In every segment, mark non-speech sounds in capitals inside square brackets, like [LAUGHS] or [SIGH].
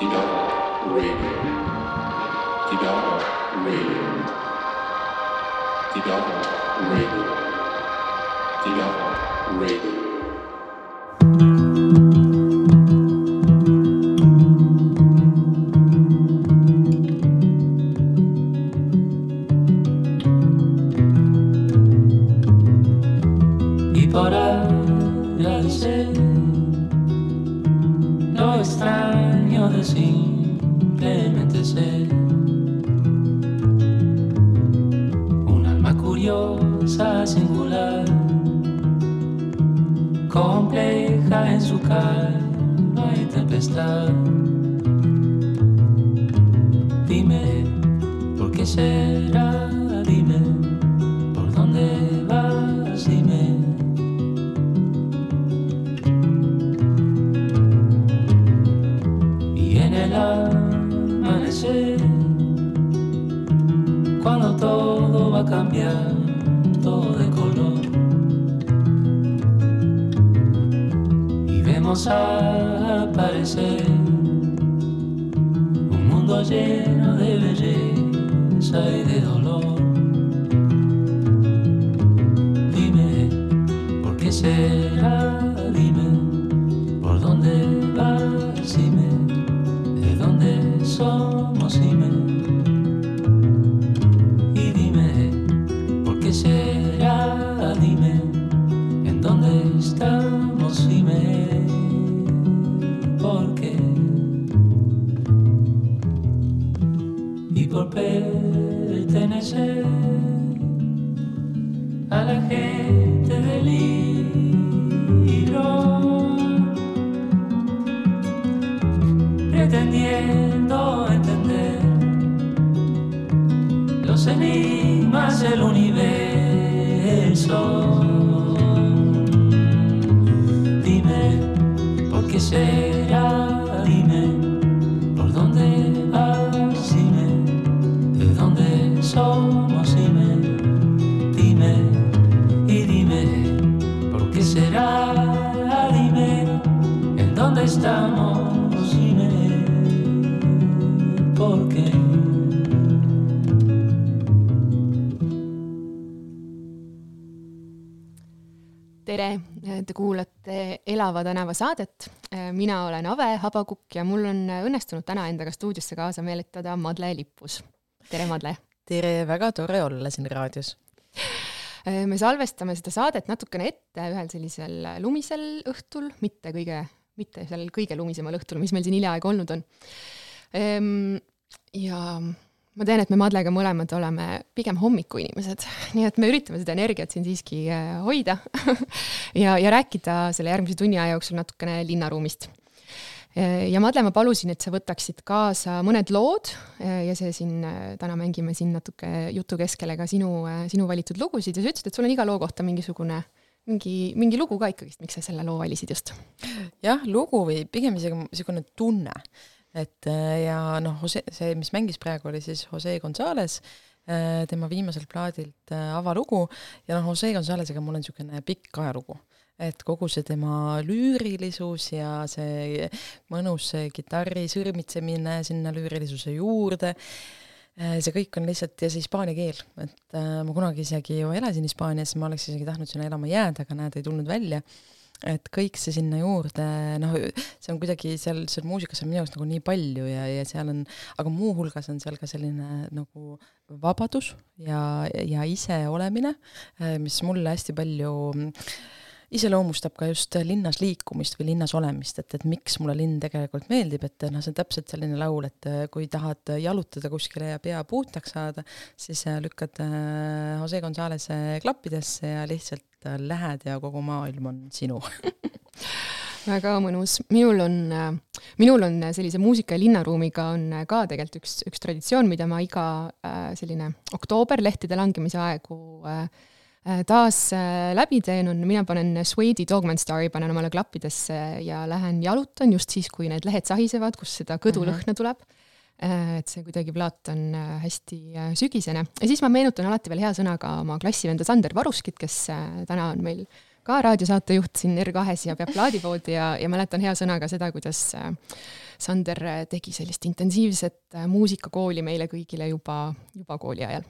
ဒီတော့ radio ဒီတော့ radio ဒီတော့ radio ဒီတော့ radio a la gente del libro pretendiendo entender los enigmas del universo. Tere, te kuulate Elava tänava saadet. mina olen Ave Habakukk ja mul on õnnestunud täna endaga stuudiosse kaasa meelitada Madle Lippus. tere, Madle! tere, väga tore olla siin raadios. me salvestame seda saadet natukene ette ühel sellisel lumisel õhtul, mitte kõige, mitte seal kõige lumisemal õhtul, mis meil siin hiljaaegu olnud on. ja ma tean, et me Madlega mõlemad oleme pigem hommikuinimesed, [LAUGHS] nii et me üritame seda energiat siin siiski äh, hoida [LAUGHS] ja, ja rääkida selle järgmise tunni aja jooksul natukene linnaruumist. ja Madle, ma palusin, et sa võtaksid kaasa mõned lood ja see siin, täna mängime siin natuke jutu keskele ka sinu, sinu valitud lugusid ja sa ütlesid, et sul on iga loo kohta mingisugune mingi, mingi lugu ka ikkagist, miks sa selle loo valisid just? jah, lugu või pigem isegi niisugune tunne, et ja noh, see, mis mängis praegu, oli siis Jose Gonzalez, tema viimaselt plaadilt avalugu. Ja noh, Jose Gonzalezega mul on niisugune pikk ajalugu. Et kogu see tema lüürilisus ja see mõnus kitarri sõrmitsemine sinna lüürilisuse juurde, see kõik on lihtsalt, ja see hispaania keel, et äh, ma kunagi isegi ju elasin Hispaanias, ma oleks isegi tahtnud sinna elama jääda, aga näed, ei tulnud välja. Et kõik see sinna juurde, noh, see on kuidagi seal, seal muusikas on minu jaoks nagu nii palju ja, ja seal on, aga muuhulgas on seal ka selline nagu vabadus ja, ja iseolemine, mis mulle hästi palju äh, iseloomustab ka just linnas liikumist või linnas olemist, et, et miks mulle linn tegelikult meeldib, et noh, see on täpselt selline laul, et kui tahad jalutada kuskile ja pea puhtaks saada, siis lükkad Jose Gonzalez'e klappidesse ja lihtsalt lähed ja kogu maailm on sinu [LAUGHS] väga mõnus, minul on, minul on sellise muusika ja linnaruumiga on ka tegelikult üks, üks traditsioon, mida ma iga selline oktoober lehtede langemise aegu äh, taas läbi teen, on, mina panen Suede'i Dogman Stari, panen omale klappidesse ja lähen jalutan just siis, kui need lehed sahisevad, kus seda kõdulõhna -hmm. tuleb. Et see kuidagi plaat on hästi sügisene. Ja siis ma meenutan alati veel hea sõnaga oma klassivenda Sander Varuskit, kes täna on meil ka raadiosaatejuht siin R2-s ja peab plaadipoodi ja, ja mäletan hea sõnaga seda, kuidas äh, Sander tegi sellist intensiivset äh, muusikakooli meile kõigile juba, juba kooli ajal.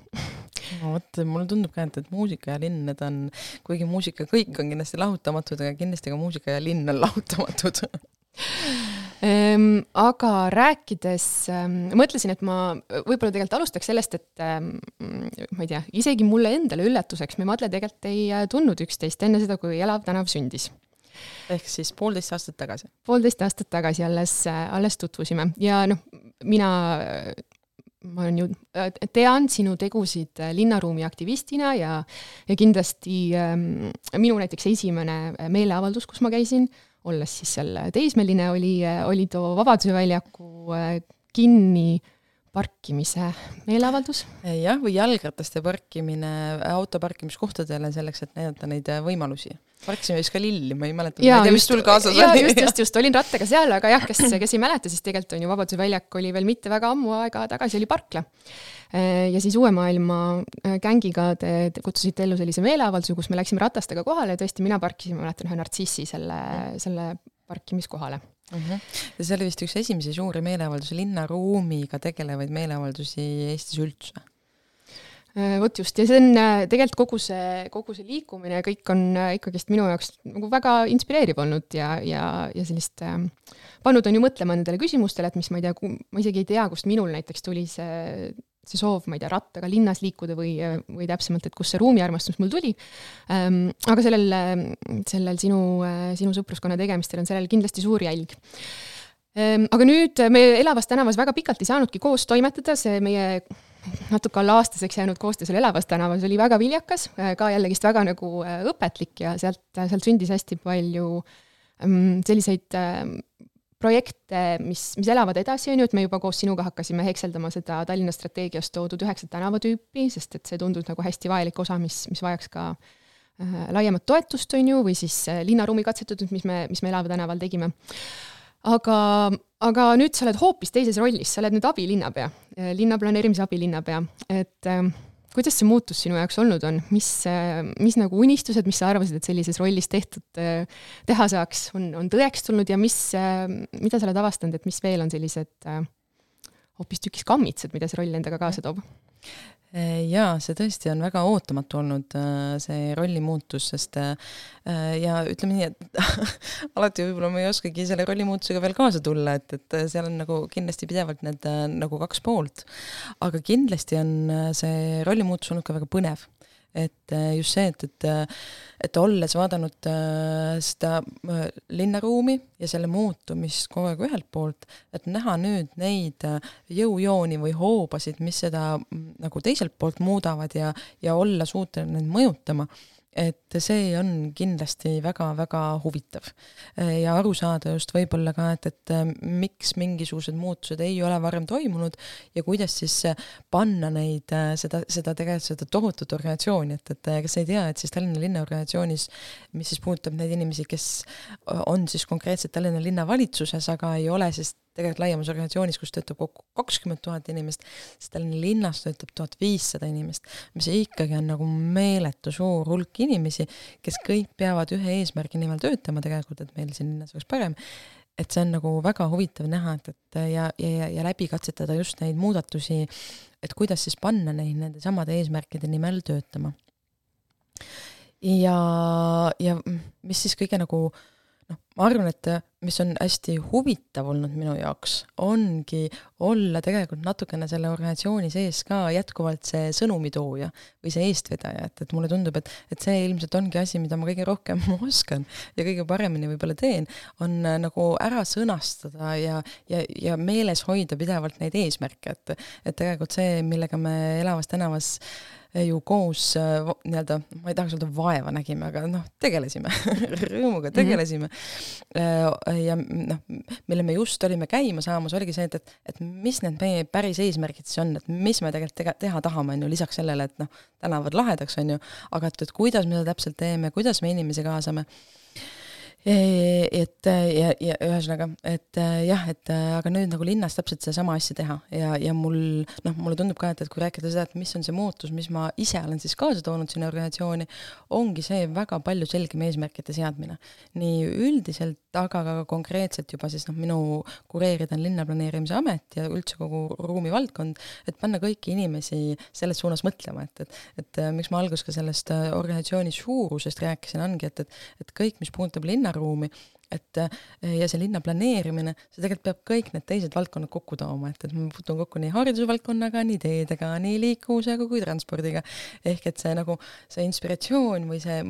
No vot, mulle tundub ka, et, et muusika ja linn, need on, kuigi muusika kõik on kindlasti lahutamatud, aga kindlasti ka muusika ja linn on lahutamatud [LAUGHS] aga rääkides, ehm, mõtlesin, et ma võib-olla tegelikult alustaks sellest, et ehm, ma ei tea, isegi mulle endale üllatuseks me Madle tegelikult ei äh, tundnud üksteist enne seda, kui Elav tänav sündis. ehk siis poolteist aastat tagasi? poolteist aastat tagasi alles, äh, alles tutvusime ja noh, mina ma olen ju, äh, tean sinu tegusid linnaruumi aktivistina ja, ja kindlasti ähm, minu näiteks esimene meeleavaldus, kus ma käisin äh,, olles siis seal teismeline, oli, oli too Vabaduse väljaku äh, kinni parkimise meeleavaldus. jah, või jalgrataste parkimine auto parkimiskohtadele selleks, et näidata neid äh, võimalusi. parkisime vist ka lilli, ma ei mäleta, ma ei tea, mis sul kaasas oli. just, just, just, olin rattaga seal, aga jah, kes, kes ei mäleta, siis tegelikult on ju Vabaduse väljak oli veel mitte väga ammu aega tagasi oli parkla. Äh, ja siis Uue Maailma äh, gängiga te, te kutsusite ellu sellise meeleavalduse, kus me läksime ratastega kohale ja tõesti, mina parkisin, ma mäletan, ühe nartsissi selle, selle parkimiskohale mm. -hmm. ja see oli vist üks esimesi suuri meeleavaldusi, linnaruumiga tegelevaid meeleavaldusi Eestis üldse äh, vot just, ja see on tegelikult kogu see, kogu see liikumine ja kõik on ikkagist minu jaoks nagu väga inspireeriv olnud ja, ja, ja sellist äh, pannud on ju mõtlema nendele küsimustele, et mis ma ei tea, ma isegi ei tea, kust minul näiteks tuli see see soov, ma ei tea, rattaga linnas liikuda või, või täpsemalt, et kust see ruumiarmastus mul tuli ähm,. aga sellel, sellel sinu, sinu sõpruskonna tegemistel on sellel kindlasti suur jälg ähm,. aga nüüd me Elavas tänavas väga pikalt ei saanudki koos toimetada, see meie natuke alla aastaseks jäänud koostöö seal Elavas tänavas oli väga viljakas, ka jällegist väga nagu õpetlik ja sealt, sealt sündis hästi palju ähm, selliseid projekte, mis, mis elavad edasi, on ju, et me juba koos sinuga hakkasime hekseldama seda Tallinna strateegias toodud üheksat tänavatüüpi, sest et see tundus nagu hästi vajalik osa, mis, mis vajaks ka äh, laiemat toetust, on ju, või siis äh, linnaruumi katsetused, mis me, mis me Elava tänaval tegime. aga, aga nüüd sa oled hoopis teises rollis, sa oled nüüd abilinnapea, äh, linnaplaneerimise abilinnapea, et äh, kuidas see muutus sinu jaoks olnud on, mis, mis nagu unistused, mis sa arvasid, et sellises rollis tehtud, teha saaks, on, on tõeks tulnud ja mis, mida sa oled avastanud, et mis veel on sellised hoopistükkis kammitsad, mida see roll endaga kaasa toob? Jaa, see tõesti on väga ootamatu olnud, äh, see rollimuutus, sest äh, ja ütleme nii, et [LAUGHS] alati võib-olla ma ei oskagi selle rollimuutusega veel kaasa tulla, et, et seal on nagu kindlasti pidevalt need äh, nagu kaks poolt. aga kindlasti on see rollimuutus olnud ka väga põnev et äh, just see, et, et, äh, et olles vaadanud äh, seda linnaruumi ja selle muutumist kogu aeg ühelt poolt, et näha nüüd neid jõujooni või hoobasid, mis seda mm, nagu teiselt poolt muudavad ja, ja olla suuteline neid mõjutama et see on kindlasti väga-väga huvitav. ja aru saada just võib-olla ka, et, et äh, miks mingisugused muutused ei ole varem toimunud ja kuidas siis panna neid, äh, seda, seda tegelikult, seda tohutut organisatsiooni, et, et äh, kes ei tea, et siis Tallinna linnaorganisatsioonis, mis siis puudutab neid inimesi, kes on siis konkreetselt Tallinna linnavalitsuses, aga ei ole siis tegelikult laiemas organisatsioonis, kus töötab kokku kakskümmend tuhat inimest, siis Tallinna linnas töötab tuhat viissada inimest, mis ikkagi on nagu meeletu suur hulk inimesi, kes kõik peavad ühe eesmärgi nimel töötama tegelikult, et meil siin linnas oleks parem, et see on nagu väga huvitav näha, et, et ja, ja, ja läbi katsetada just neid muudatusi, et kuidas siis panna neid nende samade eesmärkide nimel töötama. ja, ja mis siis kõige nagu noh, ma arvan, et mis on hästi huvitav olnud minu jaoks, ongi olla tegelikult natukene selle organisatsiooni sees ka jätkuvalt see sõnumitooja või see eestvedaja, et, et mulle tundub, et, et see ilmselt ongi asi, mida ma kõige rohkem [LAUGHS] oskan ja kõige paremini võib-olla teen, on äh, nagu ära sõnastada ja, ja, ja meeles hoida pidevalt neid eesmärke, et, et tegelikult see, millega me Elavas tänavas äh, ju koos äh, nii-öelda, ma ei tahaks öelda vaeva nägime, aga noh, tegelesime [LAUGHS] rõõmuga tegelesime mm. -hmm. Ja noh, mille me just olime käima saamas, oligi see, et, et, et mis need meie päris eesmärgid siis on, et mis me tegelikult tega, teha tahame, on ju, lisaks sellele, et noh, tänavad lahedaks, on ju, aga et, et kuidas me seda täpselt teeme, kuidas me inimesi kaasame et ja, ja ühesõnaga, et jah, et aga nüüd nagu linnas täpselt sedasama asja teha ja, ja mul noh, mulle tundub ka, et, et kui rääkida seda, et mis on see muutus, mis ma ise olen siis kaasa toonud sinna organisatsiooni, ongi see väga palju selgem eesmärkide seadmine. nii üldiselt, aga ka konkreetselt juba siis noh, minu kureerida on linnaplaneerimise amet ja üldse kogu ruumivaldkond, et panna kõiki inimesi selles suunas mõtlema, et, et et miks ma alguses ka sellest organisatsiooni suurusest rääkisin, ongi, et, et et kõik, mis puudutab linna linnaruumi, et eh, ja see linna planeerimine, see tegelikult peab kõik need teised valdkonnad kokku tooma, et, et ma puutun kokku nii haridusvaldkonnaga, nii teedega, nii liikuvusega kui transpordiga. ehk et see nagu, see inspiratsioon või see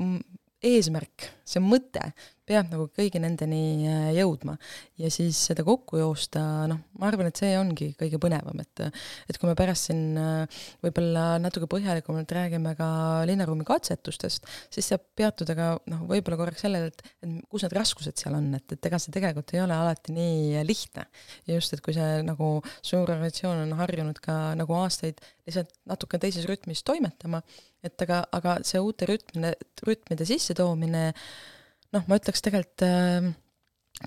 eesmärk, see mõte peab nagu kõigi nendeni äh, jõudma. ja siis seda kokku joosta, noh, ma arvan, et see ongi kõige põnevam, et et kui me pärast siin äh, võib-olla natuke põhjalikumalt räägime ka linnaruumi katsetustest, siis saab peatuda ka noh, võib-olla korraks sellele, et, et kus need raskused seal on, et, et ega see tegelikult ei ole alati nii lihtne. ja just, et kui see nagu suur organisatsioon on harjunud ka nagu aastaid lihtsalt natuke teises rütmis toimetama, et aga, aga see uute rütmine, rütmide sissetoomine noh, ma ütleks tegelikult äh,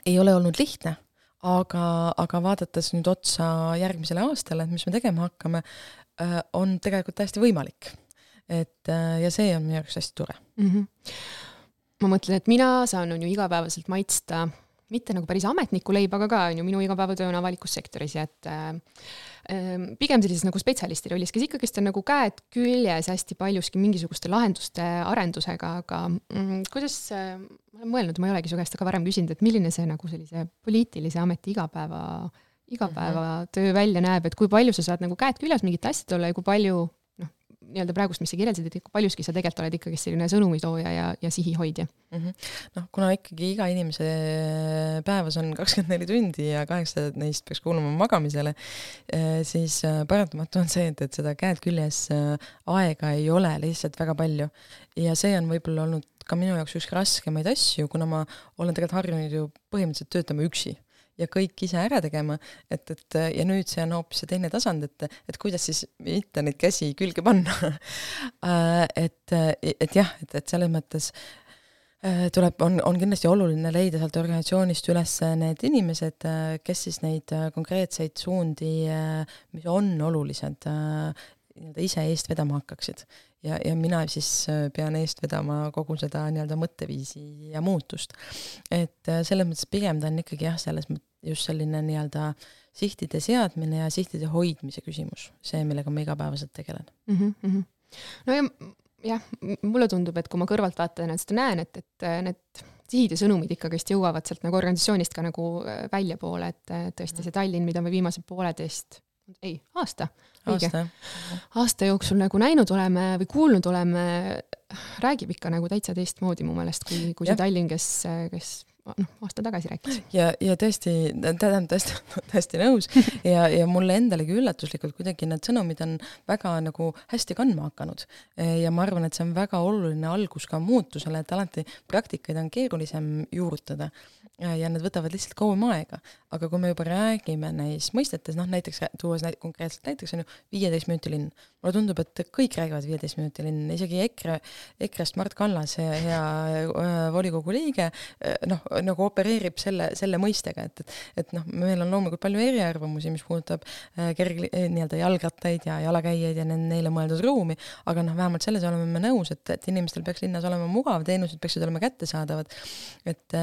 ei ole olnud lihtne, aga, aga vaadates nüüd otsa järgmisele aastale, et mis me tegema hakkame äh,, on tegelikult täiesti võimalik. et äh, ja see on minu jaoks hästi tore mm. -hmm. ma mõtlen, et mina saan on ju igapäevaselt maitsta mitte nagu päris ametniku leiba, aga ka on ju minu igapäevatöö on avalikus sektoris ja et äh, Ehm, pigem sellises nagu spetsialisti rollis, kes ikkagist on nagu käed küljes hästi paljuski mingisuguste lahenduste arendusega, aga mm, kuidas, ma olen mõelnud, ma ei olegi su käest ka varem küsinud, et milline see nagu sellise poliitilise ameti igapäeva, igapäevatöö mm -hmm. välja näeb, et kui palju sa saad nagu käed küljes mingite asjade olla ja kui palju nii-öelda praegust, mis sa kirjeldasid, et paljuski sa tegelikult oled ikkagi selline sõnumitooja ja, ja sihihoidja mm -hmm.? noh, kuna ikkagi iga inimese päevas on kakskümmend neli tundi ja kaheksa neist peaks kuuluma magamisele, eh, siis eh, paratamatu on see, et, et seda käed küljes eh, aega ei ole lihtsalt väga palju. ja see on võib-olla olnud ka minu jaoks üks raskemaid asju, kuna ma olen tegelikult harjunud ju põhimõtteliselt töötama üksi ja kõik ise ära tegema, et, et ja nüüd see on hoopis see teine tasand, et, et kuidas siis mitte neid käsi külge panna [LAUGHS] äh, et, et jah, et, et selles mõttes äh, tuleb, on, on kindlasti oluline leida sealt organisatsioonist üles need inimesed, äh, kes siis neid konkreetseid suundi, mis on olulised, nii-öelda ise eest vedama hakkaksid ja, ja mina siis pean eest vedama kogu seda nii-öelda mõtteviisi ja muutust. et selles mõttes pigem ta on ikkagi jah, selles mõttes just selline nii-öelda sihtide seadmine ja sihtide hoidmise küsimus, see, millega ma igapäevaselt tegelen. Mm. -hmm. no ja jah, mulle tundub, et kui ma kõrvaltvaatajana seda näen, et, et need sihid ja sõnumid ikkagist jõuavad sealt nagu organisatsioonist ka nagu äh, väljapoole, et tõesti see Tallinn, mida me viimase pooleteist, ei, aasta, õige, aasta jooksul nagu näinud oleme või kuulnud oleme, räägib ikka nagu täitsa teistmoodi mu meelest, kui, kui see Tallinn, kes, kes noh, aasta tagasi rääkis. ja, ja tõesti, tähendab tõesti, [LAUGHS] täiesti nõus ja, ja mulle endalegi üllatuslikult kuidagi need sõnumid on väga nagu hästi kandma hakanud. ja ma arvan, et see on väga oluline algus ka muutusele, et alati praktikaid on keerulisem juurutada ja need võtavad lihtsalt kauem aega. aga kui me juba räägime neis mõistetes, noh näiteks tuues näit, konkreetselt näiteks on ju viieteist minuti linn. mulle tundub, et kõik räägivad viieteist minuti linn, isegi EKRE, EKRE-st Mart Kallas, hea, äh, volikogu liige, äh, noh, nagu opereerib selle, selle mõistega, et, et, et noh, meil on loomulikult palju eriarvamusi, mis puudutab äh, kerg-, nii-öelda jalgrattaid ja jalakäijaid ja neile mõeldud ruumi, aga noh, vähemalt selles oleme me nõus, et, et inimestel peaks linnas olema mugav, teenused peaksid olema kättesaadavad. et,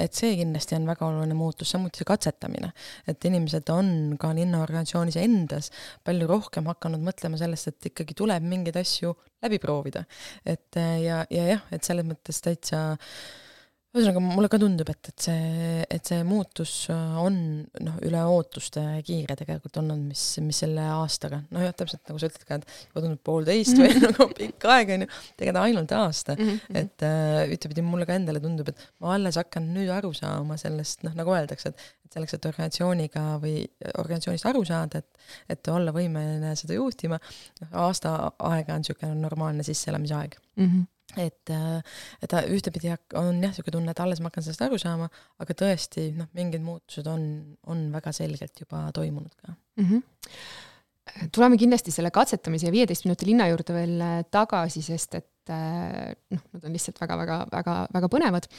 et see kindlasti on väga oluline muutus, samuti see katsetamine. et inimesed on ka linnaorganisatsioonis endas palju rohkem hakanud mõtlema sellest, et ikkagi tuleb mingeid asju läbi proovida. et ja, ja jah, et selles mõttes täitsa äh, ühesõnaga, mulle ka tundub, et, et see, et see muutus äh, on noh, üle ootuste kiire tegelikult olnud, mis, mis selle aastaga, noh jah, täpselt nagu sa ütled ka, et juba tundub poolteist või [LAUGHS] nagu pikk aeg, on ju, tegelikult ainult aasta mm. -hmm. et äh, ühtepidi mulle ka endale tundub, et ma alles hakkan nüüd aru saama sellest, noh, nagu öeldakse, et et selleks, et organisatsiooniga või organisatsioonist aru saada, et et olla võimeline seda juhtima, noh, aasta aega on niisugune normaalne sisseelamisaeg mm. -hmm et, äh, et ühtepidi on jah, niisugune tunne, et alles ma hakkan sellest aru saama, aga tõesti noh, mingid muutused on, on väga selgelt juba toimunud ka mm. -hmm. tuleme kindlasti selle katsetamise ja viieteist minuti linna juurde veel äh, tagasi, sest et äh, noh, nad on lihtsalt väga-väga-väga-väga põnevad.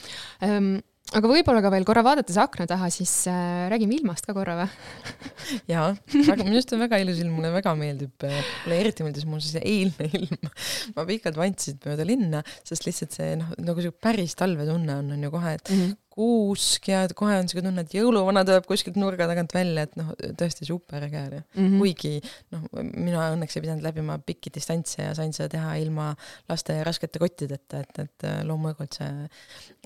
Ehm, aga võib-olla ka veel korra vaadates akna taha, siis äh, räägime ilmast ka korra või? [LAUGHS] jaa, väga, minu arust on väga ilus ilm, mulle väga meeldib, mulle eriti meeldis mul see eilne ilm. [LAUGHS] ma pikalt vantsin mööda linna, sest lihtsalt see noh, nagu siuke päris talvetunne on, on ju kohe, et mm -hmm kuusk ja kohe on siuke tunne, et jõuluvana tuleb kuskilt nurga tagant välja, et noh, tõesti super äge oli mm. -hmm. kuigi noh, mina õnneks ei pidanud läbima pikki distantse ja sain seda teha ilma laste raskete kottideta, et, et loomulikult see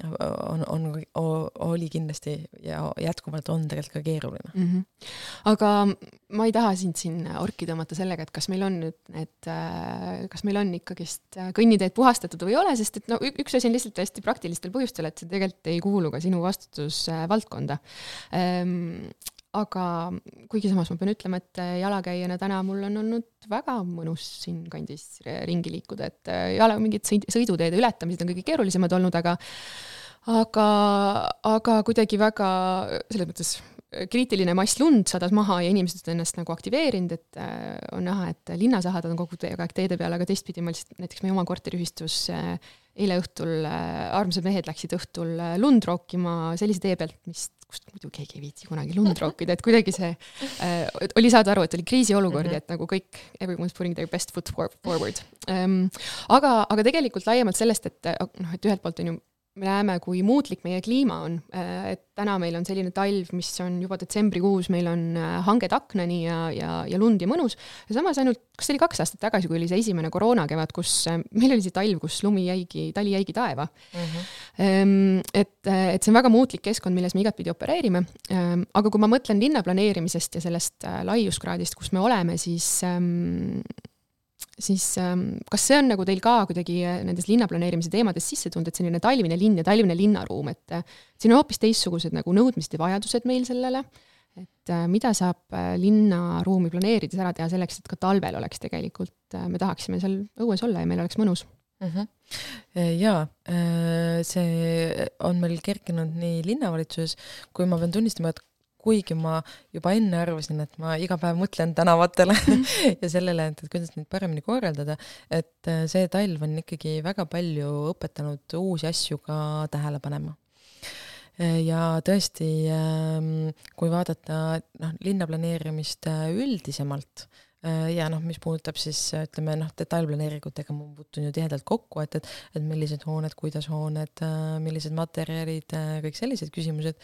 on, on, on, oli kindlasti ja jätkuvalt on tegelikult ka keeruline mm. -hmm. aga ma ei taha sind siin orki tõmmata sellega, et kas meil on nüüd need, kas meil on ikkagist kõnniteed puhastatud või ei ole, sest et no üks asi on lihtsalt hästi praktilistel põhjustel, et see tegelikult ei kuulu ka sinu vastutusvaldkonda. Ehm, aga kuigi samas ma pean ütlema, et jalakäijana täna mul on olnud väga mõnus siinkandis ringi liikuda, et jala mingid sõid, sõiduteede ületamised on kõige keerulisemad olnud, aga aga, aga kuidagi väga selles mõttes kriitiline mass lund sadas maha ja inimesed on ennast nagu aktiveerinud, et äh, on näha, et linnasahad on kogu aeg teede peal, aga teistpidi ma lihtsalt näiteks meie oma korteriühistus äh, eile õhtul äh, armsad mehed läksid õhtul lund rookima sellise tee pealt, mis, kust muidu keegi ei viitsi kunagi lund rookida, et kuidagi see äh, oli saada aru, et oli kriisiolukord ja et nagu kõik, everyone's putting their best foot forward ähm,. aga, aga tegelikult laiemalt sellest, et noh, et ühelt poolt on ju me näeme, kui muutlik meie kliima on, äh, et täna meil on selline talv, mis on juba detsembrikuus, meil on äh, hanged aknani ja, ja, ja lund ja mõnus. ja samas ainult, kas see oli kaks aastat tagasi, kui oli see esimene koroonakevad, kus äh, meil oli see talv, kus lumi jäigi, tali jäigi taeva mm. -hmm. et, et see on väga muutlik keskkond, milles me igatpidi opereerime. Ähm, aga kui ma mõtlen linnaplaneerimisest ja sellest laiuskraadist, kus me oleme, siis ähm, siis ähm, kas see on nagu teil ka kuidagi äh, nendes linnaplaneerimise teemades sisse tulnud, et selline talvine linn ja talvine linnaruum, et äh, siin on hoopis teistsugused nagu nõudmised ja vajadused meil sellele, et äh, mida saab linnaruumi planeerides ära teha selleks, et ka talvel oleks tegelikult, me tahaksime seal õues olla ja meil oleks mõnus mm. -hmm. jaa, see on meil kerkinud nii linnavalitsuses, kui ma pean tunnistama, et kuigi ma juba enne arvasin, et ma iga päev mõtlen tänavatele [LAUGHS] ja sellele, et, et kuidas neid paremini korraldada, et äh, see talv on ikkagi väga palju õpetanud uusi asju ka tähele panema. Äh, ja tõesti, ähm, kui vaadata noh, linnaplaneerimist äh, üldisemalt, ja noh, mis puudutab siis ütleme noh, detailplaneeringutega ma puutun ju tihedalt kokku, et, et, et millised hooned, kuidas hooned, äh, millised materjalid, äh, kõik sellised küsimused.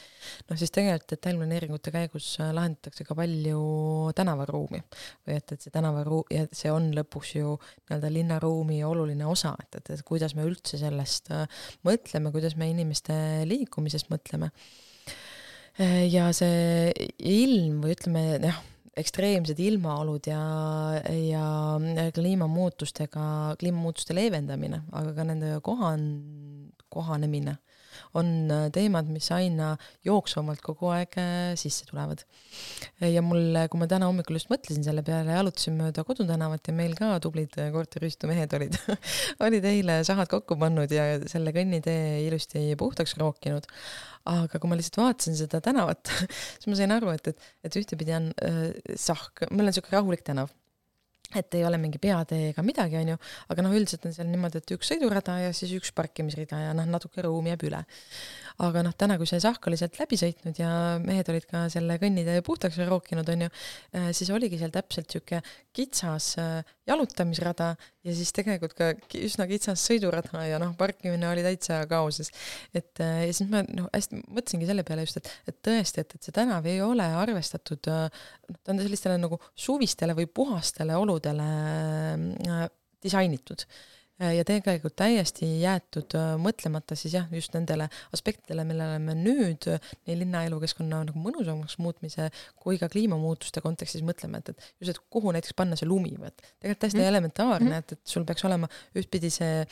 noh, siis tegelikult detailplaneeringute käigus lahendatakse ka palju tänavaruumi või et, et see tänavaruum ja see on lõpuks ju nii-öelda linnaruumi oluline osa, et, et, et kuidas me üldse sellest mõtleme, kuidas me inimeste liikumisest mõtleme ja see ilm või ütleme jah ekstreemsed ilmaolud ja, ja kliimamuutustega, kliimamuutuste leevendamine, aga ka nende kohan-, kohanemine on teemad, mis aina jooksvamalt kogu aeg äh, sisse tulevad. ja mul, kui ma täna hommikul just mõtlesin selle peale, jalutasin mööda kodutänavat ja meil ka tublid korteriühistu mehed olid [LAUGHS] olid eile sahad kokku pannud ja selle kõnnitee ilusti puhtaks rookinud aga kui ma lihtsalt vaatasin seda tänavat, [LAUGHS] siis ma sain aru, et, et, et ühtepidi on äh, sahk, meil on niisugune rahulik tänav et ei ole mingi peatee ega midagi, onju, aga noh, üldiselt on seal niimoodi, et üks sõidurada ja siis üks parkimisrida ja noh, natuke ruumi jääb üle aga noh, täna, kui see Sahk oli sealt läbi sõitnud ja mehed olid ka selle kõnnitee puhtaks rookinud, onju, äh, siis oligi seal täpselt sihuke kitsas äh, jalutamisrada ja siis tegelikult ka üsna kitsas sõidurada ja noh, parkimine oli täitsa kaoses. et äh, ja siis ma noh, hästi mõtlesingi selle peale just, et, et tõesti, et, et see tänav ei ole arvestatud, noh, ta on sellistele nagu suvistele või puhastele oludele disainitud Äh, ja tegelikult täiesti jäetud äh, mõtlemata siis jah, just nendele aspektidele, millele me nüüd äh, nii linna elukeskkonna nagu mõnusamaks muutmise kui ka kliimamuutuste kontekstis mõtleme, et, et just, et kuhu näiteks panna see lumi või et tegelikult täiesti mm. elementaarne mm, -hmm. et, et sul peaks olema ühtpidi see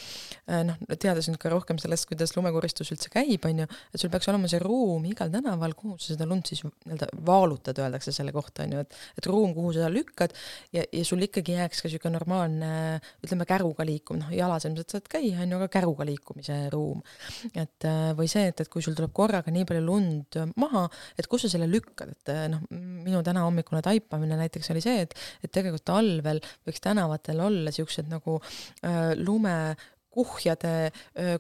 noh, teades nüüd ka rohkem sellest, kuidas lumekoristus üldse käib, on ju, et sul peaks olema see ruum igal tänaval, kuhu sa seda lund siis nii-öelda vaalutad, öeldakse selle kohta, on ju, et et ruum, kuhu sa lükkad ja, ja sul ikkagi jääks ka niisugune normaalne ütleme, käruga liikumine, noh, jalas ilmselt saad käia, on ju, aga käruga liikumise ruum. et äh, või see, et, et kui sul tuleb korraga nii palju lund maha, et kus sa selle lükkad, et äh, noh, minu tänahommikune taipamine näiteks oli see, et, et tegelikult talvel võiks tänavatel olla siuksed nagu äh, lume kuhjade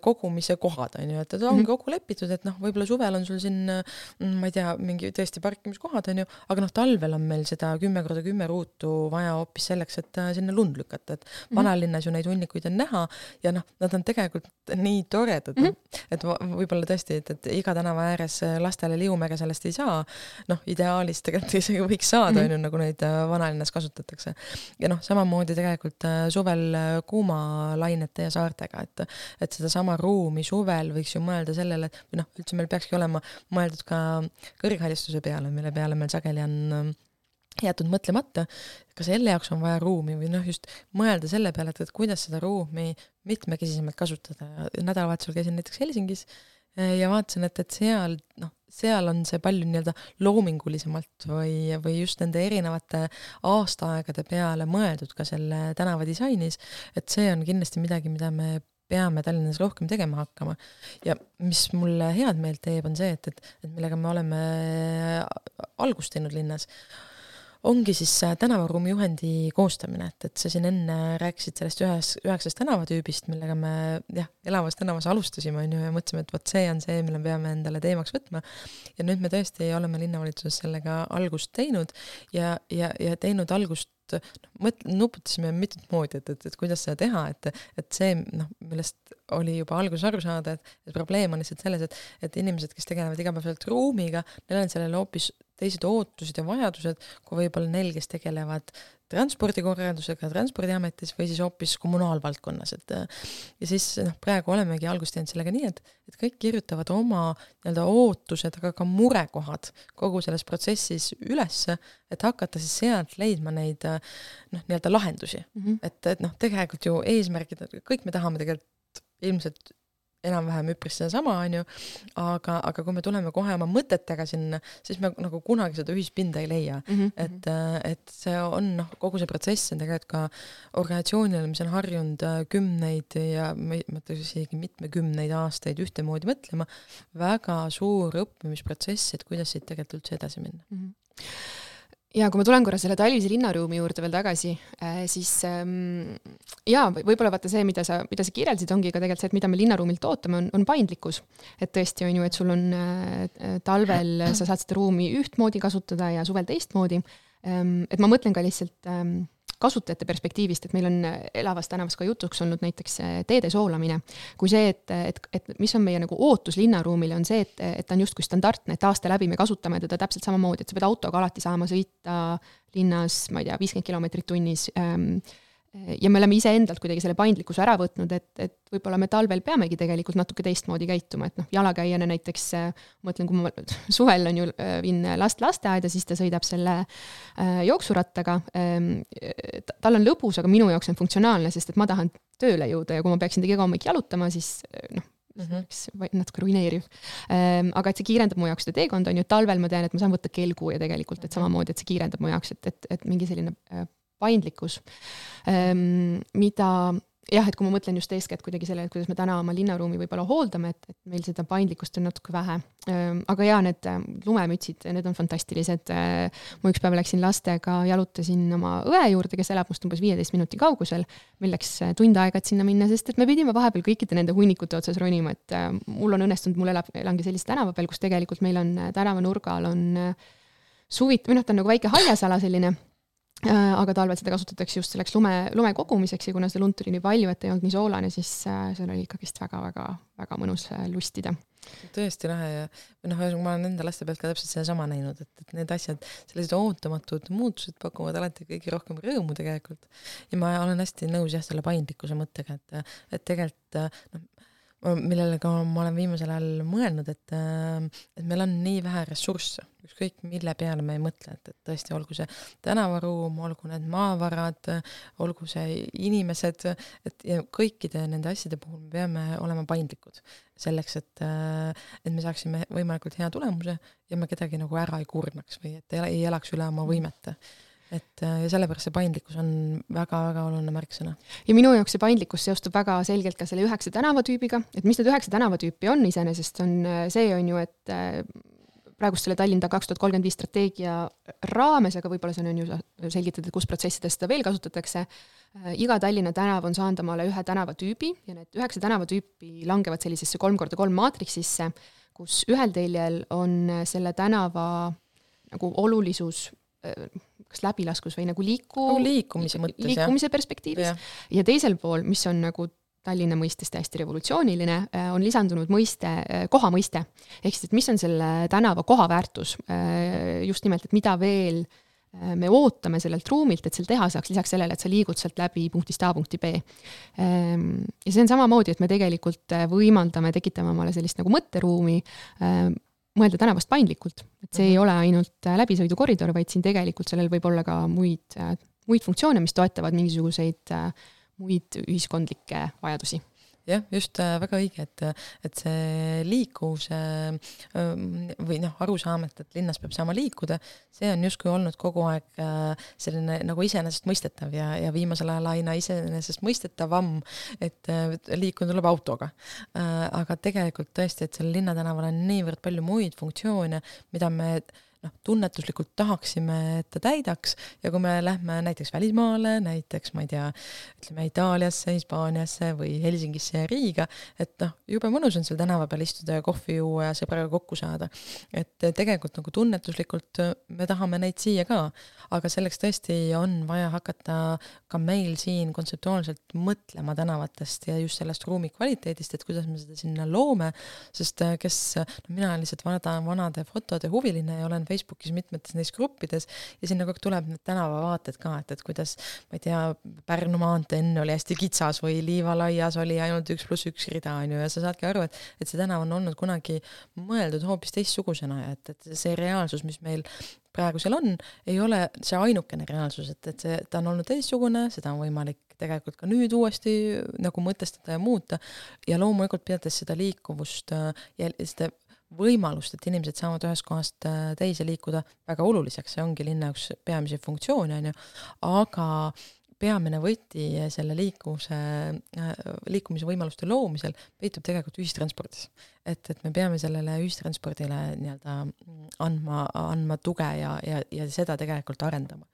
kogumise kohad, on ju, et et ongi kokku lepitud, et noh, võib-olla suvel on sul siin mm, ma ei tea, mingi tõesti parkimiskohad, on ju, aga noh, talvel on meil seda kümme korda kümme ruutu vaja hoopis selleks, et äh, sinna lund lükata, et vanalinnas ju neid hunnikuid on näha ja noh, nad on tegelikult nii toredad mm, -hmm. et võib-olla tõesti, et, et iga tänava ääres äh, lastele liumäge sellest ei saa, noh, ideaalis tegelikult isegi võiks saada, on ju, nagu neid äh, vanalinnas kasutatakse. ja noh, samamoodi tegelikult suvel kuumalainete ja saartega, et et sedasama ruumi suvel võiks ju mõelda sellele, et või noh, üldse meil peakski olema mõeldud ka kõrghaljastuse peale, mille peale meil sageli on ähm, jäetud mõtlemata, ka selle jaoks on vaja ruumi või noh, just mõelda selle peale, et, et kuidas seda ruumi mitmekesisemalt kasutada. nädalavahetusel käisin näiteks Helsingis eh, ja vaatasin, et, et seal noh, seal on see palju nii-öelda loomingulisemalt või, või just nende erinevate aastaaegade peale mõeldud ka selle tänava disainis, et see on kindlasti midagi, mida me peame Tallinnas rohkem tegema hakkama. ja mis mulle head meelt teeb, on see, et, et, et millega me oleme algust teinud linnas, ongi siis tänavaruumi juhendi koostamine, et, et sa siin enne rääkisid sellest ühes, üheksast tänavatüübist, millega me jah, elavas tänavas alustasime, on ju, ja mõtlesime, et vot see on see, mille me peame endale teemaks võtma. ja nüüd me tõesti oleme linnavalitsuses sellega algust teinud ja, ja, ja teinud algust noh, mõt-, nuputasime mitut moodi, et, et, et kuidas seda teha, et, et see noh, millest oli juba alguses aru saada, et, et probleem on lihtsalt selles, et, et inimesed, kes tegelevad igapäevaselt ruumiga, neil on sellele hoopis teised ootused ja vajadused, kui võib-olla neil, kes tegelevad transpordikorraldusega Transpordiametis või siis hoopis kommunaalvaldkonnas, et ja siis noh, praegu olemegi algust teinud sellega nii, et, et kõik kirjutavad oma nii-öelda ootused, aga ka murekohad kogu selles protsessis ülesse, et hakata siis sealt leidma neid noh, nii-öelda lahendusi mm. -hmm. et, et noh, tegelikult ju eesmärgid, kõik me tahame tegelikult ilmselt enam-vähem üpris sedasama, on ju, aga, aga kui me tuleme kohe oma mõtetega sinna, siis me nagu kunagi seda ühispinda ei leia mm. -hmm. et, et see on noh, kogu see protsess on tegelikult ka organisatsioonile, mis on harjunud äh, kümneid ja ma ütleks isegi mitmekümneid aastaid ühtemoodi mõtlema, väga suur õppimisprotsess, et kuidas siit tegelikult üldse edasi minna mm. -hmm ja kui ma tulen korra selle talvise linnaruumi juurde veel tagasi äh,, siis ähm, jaa, võib-olla vaata see, mida sa, mida sa kirjeldasid, ongi ka tegelikult see, et mida me linnaruumilt ootame, on, on paindlikkus. et tõesti on ju, et sul on äh, talvel, sa saad seda ruumi ühtmoodi kasutada ja suvel teistmoodi ähm,. et ma mõtlen ka lihtsalt ähm, kasutajate perspektiivist, et meil on elavas tänavas ka jutuks olnud näiteks teede soolamine, kui see, et, et, et mis on meie nagu ootus linnaruumile, on see, et, et ta on justkui standardne, et aasta läbi me kasutame teda täpselt samamoodi, et sa pead autoga alati saama sõita linnas, ma ei tea, viiskümmend kilomeetrit tunnis ähm, ja me oleme iseendalt kuidagi selle paindlikkuse ära võtnud, et, et võib-olla me talvel peamegi tegelikult natuke teistmoodi käituma, et noh, jalakäijana näiteks ma mõtlen, kui ma [LAUGHS] suvel on ju, viin last lasteaeda, siis ta sõidab selle äh, jooksurattaga ähm,. tal on lõbus, aga minu jaoks on funktsionaalne, sest et ma tahan tööle jõuda ja kui ma peaksin iga hommik jalutama, siis noh, mhm. mm -hmm. natuke ruineeriv ähm,. aga et see kiirendab mu jaoks seda teekonda, on ju, talvel ma tean, et ma saan võtta kelgu ja tegelikult, et samamoodi, et see kiirendab mu jaoks, et, et, et mingi selline äh, paindlikkus, ehm, mida jah, et kui ma mõtlen just eeskätt kuidagi sellele, et kuidas me täna oma linnaruumi võib-olla hooldame, et, et meil seda paindlikkust on natuke vähe. Ehm, aga jaa, need äh, lumemütsid, need on fantastilised. Äh, ma üks päev läksin lastega, jalutasin oma õe juurde, kes elab must umbes viieteist minuti kaugusel. meil läks äh, tund aega, et sinna minna, sest et me pidime vahepeal kõikide nende hunnikute otsas ronima, et mul on õnnestunud, mul elab, elangi sellise tänava peal, kus tegelikult meil on tänavanurgal on suvit-, või noh, ta on nagu väike haljasala selline aga talvel seda kasutatakse just selleks lume, lume kogumiseks ja kuna seda lund tuli nii palju, et ei olnud nii soolane, siis äh, seal oli ikkagist väga-väga-väga mõnus äh, lustida. tõesti lahe ja noh, ma olen enda laste pealt ka täpselt sedasama näinud, et, et need asjad, sellised ootamatud muutused pakuvad alati kõige rohkem rõõmu tegelikult. ja ma olen hästi nõus jah, selle paindlikkuse mõttega, et, et tegelikult noh, millele ka ma olen viimasel ajal mõelnud, et, äh, et meil on nii vähe ressursse, ükskõik mille peale me ei mõtle, et, et tõesti, olgu see tänavaruum, olgu need maavarad, olgu see inimesed, et ja kõikide nende asjade puhul me peame olema paindlikud. selleks, et, äh, et me saaksime võimalikult hea tulemuse ja me kedagi nagu ära ei kurnaks või et ei elaks üle oma võimete et äh, ja sellepärast see paindlikkus on väga-väga oluline märksõna. ja minu jaoks see paindlikkus seostub väga selgelt ka selle üheksa tänavatüübiga, et mis need üheksa tänavatüüpi on iseenesest, on äh, see, on ju, et äh, praegust selle Tallinna kaks tuhat kolmkümmend viis strateegia raames, aga võib-olla see on ju selgitada, kus protsessides seda veel kasutatakse, iga Tallinna tänav on saanud omale ühe tänavatüübi ja need üheksa tänavatüüpi langevad sellisesse kolm korda kolm maatriksisse, kus ühel teljel on selle tänava nagu olulisus kas läbilaskus või nagu liiku nagu liikumise mõttes, liikumise jah. perspektiivis ja. ja teisel pool, mis on nagu Tallinna mõistes täiesti revolutsiooniline, äh, on lisandunud mõiste, äh, koha mõiste. ehk siis, et mis on selle tänava kohaväärtus, äh, just nimelt, et mida veel me ootame sellelt ruumilt, et seal teha saaks, lisaks sellele, et sa liigud sealt läbi punktist A punkti B. Ähm, ja see on samamoodi, et me tegelikult võimaldame, tekitame omale sellist nagu mõtteruumi, mõelda tänavast paindlikult, et see mm -hmm. ei mhm. ole ainult läbisõidukoridor, vaid siin tegelikult sellel võib olla ka muid, muid funktsioone, mis toetavad mingisuguseid muid ühiskondlikke vajadusi jah, just äh, väga õige, et, et see liikuvuse ähm, või noh, arusaam, et, et linnas peab saama liikuda, see on justkui olnud kogu aeg äh, selline nagu iseenesestmõistetav ja, ja viimasel ajal aina iseenesestmõistetavam, et äh, liikuda tuleb autoga. aga tegelikult tõesti, et sellel linnatänaval on niivõrd palju muid funktsioone, mida me noh, tunnetuslikult tahaksime, et ta täidaks. Ja kui me lähme näiteks välismaale, näiteks ma ei tea, ütleme Itaaliasse, Hispaaniasse või Helsingisse ja Riiga, et noh, jube mõnus on seal tänava peal istuda ja kohvi juua ja sõbraga kokku saada. et tegelikult nagu tunnetuslikult me tahame neid siia ka, aga selleks tõesti on vaja hakata ka meil siin kontseptuaalselt mõtlema tänavatest ja just sellest ruumi kvaliteedist, et kuidas me seda sinna loome, sest kes, no mina olen lihtsalt vana, vanade fotode huviline ja olen Facebookis mitmetes neis gruppides ja sinna kogu aeg tuleb need tänavavaated ka, et, et kuidas, ma ei tea, Pärnu maantee enne oli hästi kitsas või Liivalaias oli ainult üks pluss üks rida, on ju, ja sa saadki aru, et, et see tänav on olnud kunagi mõeldud hoopis teistsugusena ja et, et see reaalsus, mis meil praegu seal on, ei ole see ainukene reaalsus, et, et see, ta on olnud teistsugune, seda on võimalik tegelikult ka nüüd uuesti nagu mõtestada ja muuta. Ja loomulikult pidades seda liikuvust ja seda võimalust, et inimesed saavad ühest kohast äh, teise liikuda, väga oluliseks, see ongi linna üks peamisi funktsioone, on ju, aga peamine võti selle liikuvuse, äh, liikumise võimaluste loomisel peitub tegelikult ühistranspordis. et, et me peame sellele ühistranspordile nii-öelda andma, andma tuge ja, ja, ja seda tegelikult arendama.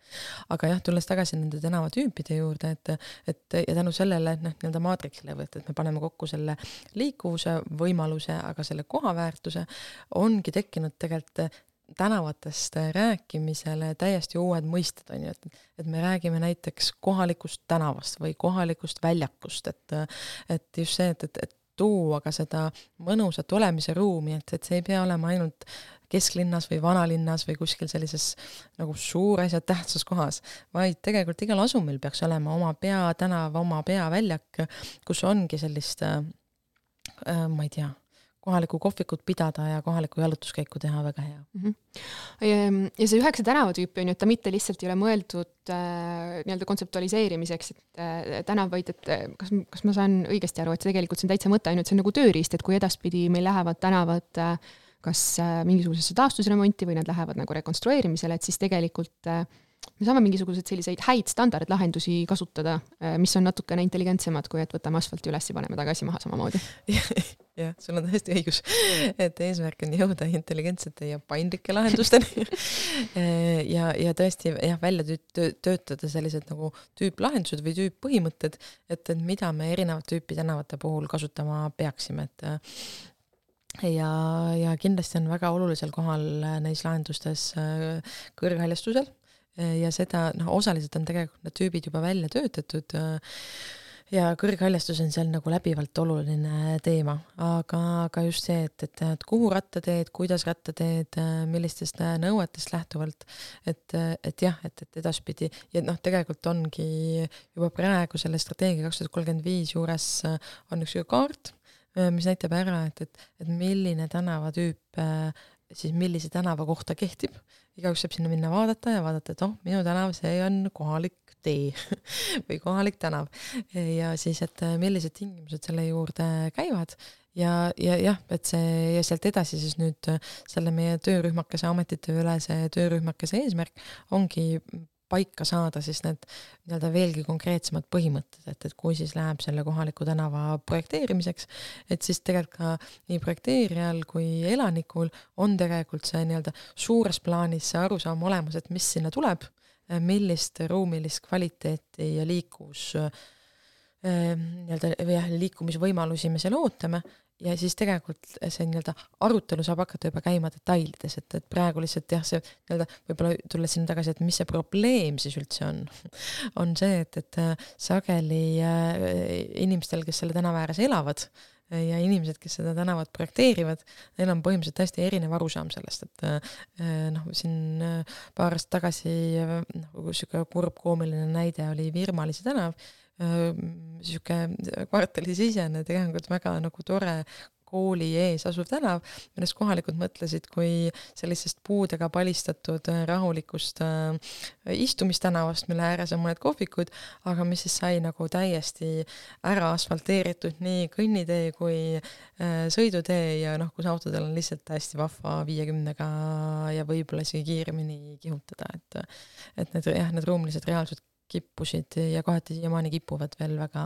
aga jah, tulles tagasi nende tänavatüüpide juurde, et, et ja tänu sellele, et noh, nii-öelda maatriksile, et, et me paneme kokku selle liikuvuse võimaluse, aga selle kohaväärtuse, ongi tekkinud tegelikult tänavatest rääkimisele täiesti uued mõisted, on ju, et, et me räägime näiteks kohalikust tänavast või kohalikust väljakust, et, et just see, et, et, et tuua ka seda mõnusat olemise ruumi, et, et see ei pea olema ainult kesklinnas või vanalinnas või kuskil sellises nagu suures ja tähtsas kohas, vaid tegelikult igal asumil peaks olema oma peatänav, oma peaväljak, kus ongi sellist äh, ma ei tea kohalikku kohvikut pidada ja kohalikku jalutuskäiku teha väga hea mm. -hmm. ja see üheksa tänavatüüpi on ju, et ta mitte lihtsalt ei ole mõeldud äh, nii-öelda kontseptualiseerimiseks, et äh, tänav, vaid et äh, kas, kas ma saan õigesti aru, et see tegelikult see on täitsa mõte, ainult see on nagu tööriist, et kui edaspidi meil lähevad tänavad äh, kas äh, mingisugusesse taastusremonti või nad lähevad nagu rekonstrueerimisele, et siis tegelikult äh, me saame mingisuguseid selliseid häid standardlahendusi kasutada, äh, mis on natukene intelligentsemad, kui et võtame asfalti üles ja paneme tagasi maha samamoodi. [LAUGHS] Jah, sul on täiesti õigus, et eesmärk on jõuda intelligentsete ja paindlike lahendusteni. Äh, [LAUGHS] [LAUGHS] ja, ja tõesti jah, välja töötada sellised nagu tüüplahendused või tüüppõhimõtted, et, et mida me erinevat tüüpi tänavate puhul kasutama peaksime, et äh, ja, ja kindlasti on väga olulisel kohal neis lahendustes kõrghaljastusel ja seda noh, osaliselt on tegelikult need tüübid juba välja töötatud ja kõrghaljastus on seal nagu läbivalt oluline teema, aga, aga just see, et, et, et kuhu rattateed, kuidas rattateed, millistest nõuetest lähtuvalt, et, et jah, et, et edaspidi. Ja noh, tegelikult ongi juba praegu selle strateegia kaks tuhat kolmkümmend viis juures on üks kaart, mis näitab ära, et, et, et milline tänavatüüp siis millise tänava kohta kehtib igaüks saab sinna minna vaadata ja vaadata, et oh, minu tänav, see on kohalik tee [LAUGHS] või kohalik tänav. ja siis, et äh, millised tingimused selle juurde käivad ja, ja jah, et see ja sealt edasi siis nüüd äh, selle meie töörühmakese, ametiteülese töörühmakese eesmärk ongi paika saada siis need nii-öelda veelgi konkreetsemad põhimõtted, et, et kui siis läheb selle kohaliku tänava projekteerimiseks, et siis tegelikult ka nii projekteerijal kui elanikul on tegelikult see nii-öelda suures plaanis see arusaam olemas, et mis sinna tuleb, millist ruumilist kvaliteeti ja liiklus nii-öelda jah, liikumisvõimalusi me seal ootame ja siis tegelikult see nii-öelda arutelu saab hakata juba käima detailides, et, et praegu lihtsalt jah, see nii-öelda võib-olla tulles sinna tagasi, et mis see probleem siis üldse on, [LAUGHS] on see, et, et äh, sageli äh, inimestel, kes selle tänava ääres elavad äh, ja inimesed, kes seda tänavat projekteerivad, neil on põhimõtteliselt täiesti erinev arusaam sellest, et äh, noh, siin äh, paar aastat tagasi noh, niisugune kurb koomiline näide oli Virmalise tänav niisugune kvartalisisene, tegelikult väga nagu tore kooli ees asuv tänav, millest kohalikud mõtlesid kui sellisest puudega palistatud rahulikust äh, istumistänavast, mille ääres on mõned kohvikud, aga mis siis sai nagu täiesti ära asfalteeritud nii kõnnitee kui äh, sõidutee ja noh, kus autodel on lihtsalt hästi vahva viiekümnega ja võib-olla isegi kiiremini kihutada, et et need jah, need ruumilised reaalsused kippusid ja kohati siiamaani kipuvad veel väga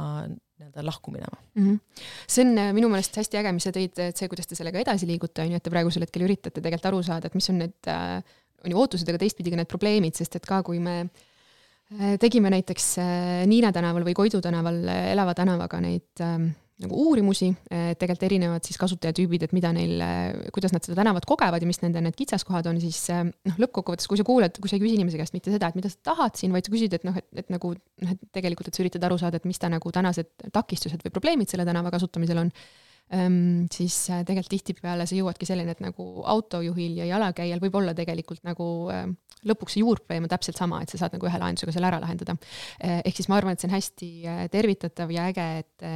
nii-öelda lahku minema mm. -hmm. see on äh, minu meelest hästi äge, mis sa tõid, et see, kuidas te sellega edasi liigute, on ju, et te praegusel hetkel üritate tegelikult aru saada, et mis on need, äh, on ju ootused, aga teistpidi ka need probleemid, sest et ka kui me äh, tegime näiteks Niine tänaval või Koidu tänaval elava tänavaga neid ähm, nagu uurimusi, tegelikult erinevad siis kasutajatüübid, et mida neil, kuidas nad seda tänavat kogevad ja mis nende need kitsaskohad on, siis noh, lõppkokkuvõttes, kui sa kuuled, kui sa ei küsi inimese käest mitte seda, et mida sa tahad siin, vaid sa küsid, et noh, et, et nagu noh, et tegelikult, et sa üritad aru saada, et mis ta nagu tänased takistused või probleemid selle tänava kasutamisel on ähm,, siis tegelikult tihtipeale sa jõuadki selleni, et nagu autojuhil ja jalakäijal võib olla tegelikult nagu lõpuks see juurprobleem on täpselt sama, et sa saad nagu ühe lahendusega selle ära lahendada. ehk siis ma arvan, et see on hästi tervitatav ja äge, et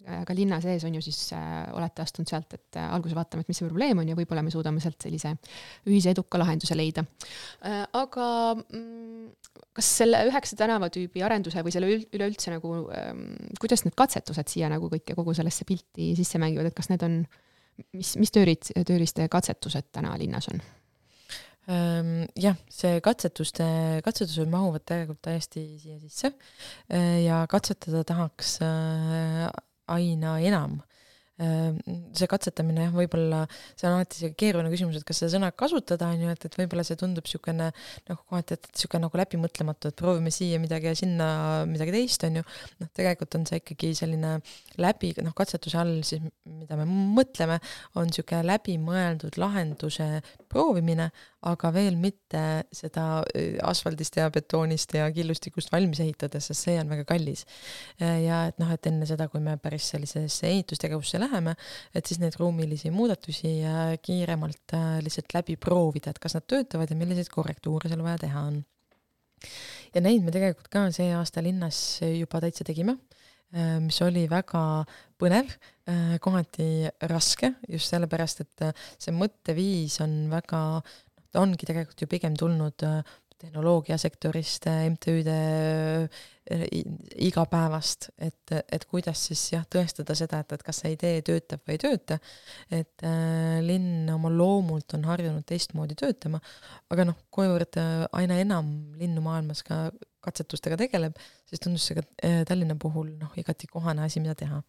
ka linna sees on ju siis äh,, olete astunud sealt, et äh, alguses vaatame, et mis see probleem on ja võib-olla me suudame sealt sellise ühise eduka lahenduse leida äh,. aga mm, kas selle üheksa tänavatüübi arenduse või selle üleüldse nagu ähm,, kuidas need katsetused siia nagu kõike, kogu sellesse pilti sisse mängivad, et kas need on, mis, mis tööriist, tööriiste katsetused täna linnas on? Ähm, jah, see katsetuste, katsetused mahuvad tegelikult täiesti siia sisse äh, ja katsetada tahaks äh, aina enam. Ehm, see katsetamine jah, võib-olla see on alati see keeruline küsimus, et kas seda sõna kasutada, on ju, et, et võib-olla see tundub niisugune noh, kohati, et niisugune nagu läbimõtlematu, et proovime siia midagi ja sinna midagi teist, on ju, noh, tegelikult on see ikkagi selline läbi, noh, katsetuse all siis, mida me mõtleme, on niisugune läbimõeldud lahenduse proovimine, aga veel mitte seda äh, asfaldist ja betoonist ja killustikust valmis ehitades, sest see on väga kallis. ja et noh, et enne seda, kui me päris sellisesse ehitustegevusse läheme, et siis neid ruumilisi muudatusi äh, kiiremalt äh, lihtsalt läbi proovida, et kas nad töötavad ja milliseid korrektuure seal vaja teha on. ja neid me tegelikult ka see aasta linnas juba täitsa tegime mis oli väga põnev, kohati raske, just sellepärast, et see mõtteviis on väga ta ongi tegelikult ju pigem tulnud äh, tehnoloogiasektorist, äh, MTÜ-de äh, igapäevast, et, et kuidas siis jah, tõestada seda, et, et kas see idee töötab või ei tööta. et äh, linn oma loomult on harjunud teistmoodi töötama, aga noh, kuivõrd aina enam linnu maailmas ka katsetustega tegeleb, siis tundus see ka äh, Tallinna puhul noh, igati kohane asi, mida teha.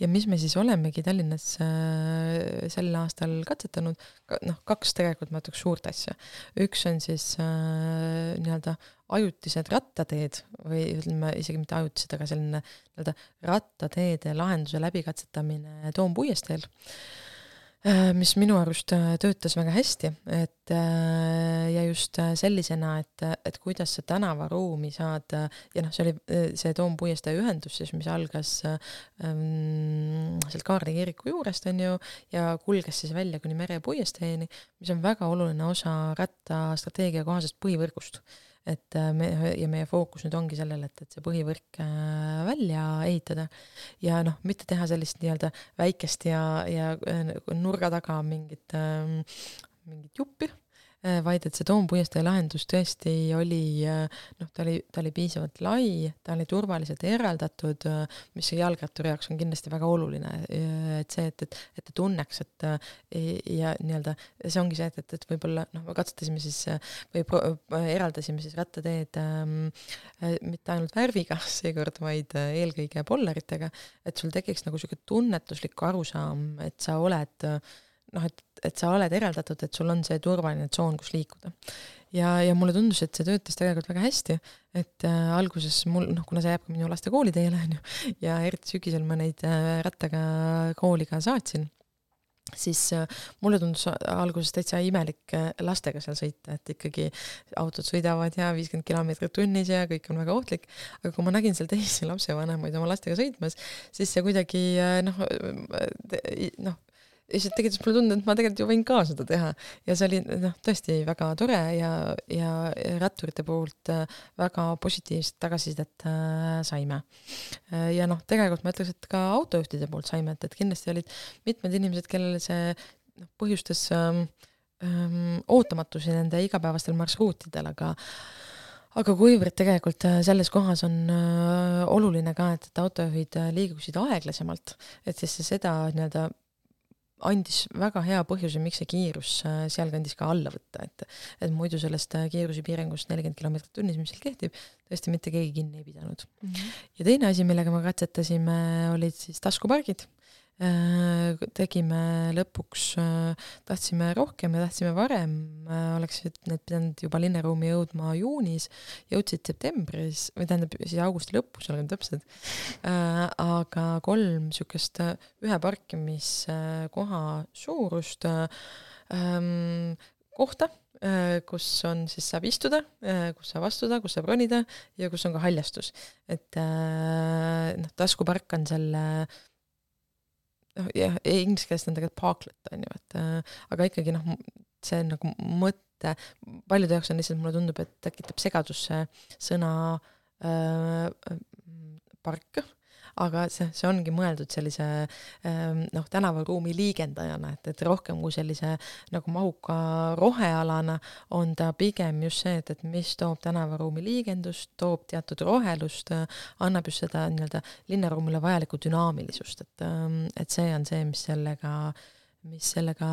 ja mis me siis olemegi Tallinnas äh, sel aastal katsetanud, noh, kaks tegelikult ma ütleks suurt asja. üks on siis äh, nii-öelda ajutised rattateed või ütleme isegi mitte ajutised, aga selline nii-öelda rattateede lahenduse läbikatsetamine Toompuiesteel Äh, mis minu arust äh, töötas väga hästi, et äh, ja just sellisena, et, et kuidas sa tänavaruumi saad ja noh, see oli see Toom puiestee ühendus siis, mis algas ähm, sealt Kaarli kiriku juurest, on ju, ja kulges siis välja kuni Mere puiesteeni, mis on väga oluline osa rattastrateegia kohasest põhivõrgust et äh, me ja meie fookus nüüd ongi sellel, et, et see põhivõrk äh, välja ehitada. Ja noh, mitte teha sellist nii-öelda väikest ja, ja äh, nurga taga mingit, ähm, mingit juppi, vaid et see Toompuiestee lahendus tõesti oli äh, noh, ta oli, ta oli piisavalt lai, ta oli turvaliselt eraldatud, äh, mis jalgratturi jaoks on kindlasti väga oluline, et see, et, et, et ta tunneks, et ja nii-öelda see ongi see, et, et, et võib-olla noh, me katsetasime siis või pro, eraldasime siis rattateed ähm, mitte ainult värviga [LAUGHS] seekord, vaid eelkõige polleritega, et sul tekiks nagu niisugune tunnetuslik arusaam, et sa oled noh, et, et sa oled eraldatud, et sul on see turvaline tsoon, kus liikuda. ja, ja mulle tundus, et see töötas tegelikult väga hästi, et äh, alguses mul, noh, kuna see jääb ka minu laste kooliteele, [LAUGHS] on ju, ja eriti sügisel ma neid äh, rattaga kooli ka saatsin, siis äh, mulle tundus alguses täitsa imelik äh, lastega seal sõita, et ikkagi autod sõidavad ja viiskümmend kilomeetrit tunnis ja kõik on väga ohtlik, aga kui ma nägin seal teisi lapsevanemaid oma lastega sõitmas, siis see kuidagi äh, noh, noh, ja siis tegelikult mulle tundub, et ma tegelikult ju võin ka seda teha ja see oli noh, tõesti väga tore ja, ja ratturite poolt äh, väga positiivset tagasisidet äh, saime. Äh, ja noh, tegelikult ma ütleks, et ka autojuhtide poolt saime, et, et kindlasti olid mitmed inimesed, kellel see noh, põhjustas ähm, ähm, ootamatusi nende igapäevastel marsruutidel, aga aga kuivõrd tegelikult selles kohas on oluline ka, et, et autojuhid liiguksid aeglasemalt, et siis seda nii-öelda andis väga hea põhjuse, miks see kiirus äh, sealkandis ka alla võtta, et et muidu sellest äh, kiirusepiirangust nelikümmend kilomeetrit tunnis, mis seal kehtib, tõesti mitte keegi kinni ei pidanud mm. -hmm. ja teine asi, millega me katsetasime, olid siis taskupargid Äh, tegime lõpuks, äh, tahtsime rohkem ja tahtsime varem, äh, oleksid need pidanud juba linnaruumi jõudma juunis, jõudsid septembris või tähendab siis augusti lõpus, olgem täpsed, aga kolm niisugust ühe parkimiskoha suurust ähm, kohta, kus on, siis saab istuda, kus saab astuda, kus saab ronida ja kus on ka haljastus. et noh, taskupark on selle noh jah, inglise keeles on tegelikult parklet on ju, et äh, aga ikkagi noh, see on nagu mõte, paljude jaoks on lihtsalt, mulle tundub, et tekitab segadusse sõna äh, park aga see, see ongi mõeldud sellise ähm, noh, tänavaruumi liigendajana, et, et rohkem kui sellise nagu mahuka rohealana on ta pigem just see, et, et mis toob tänavaruumi liigendust, toob teatud rohelust, annab just seda nii-öelda linnaruumile vajalikku dünaamilisust, et, ähm, et see on see, mis sellega äh, mis sellega,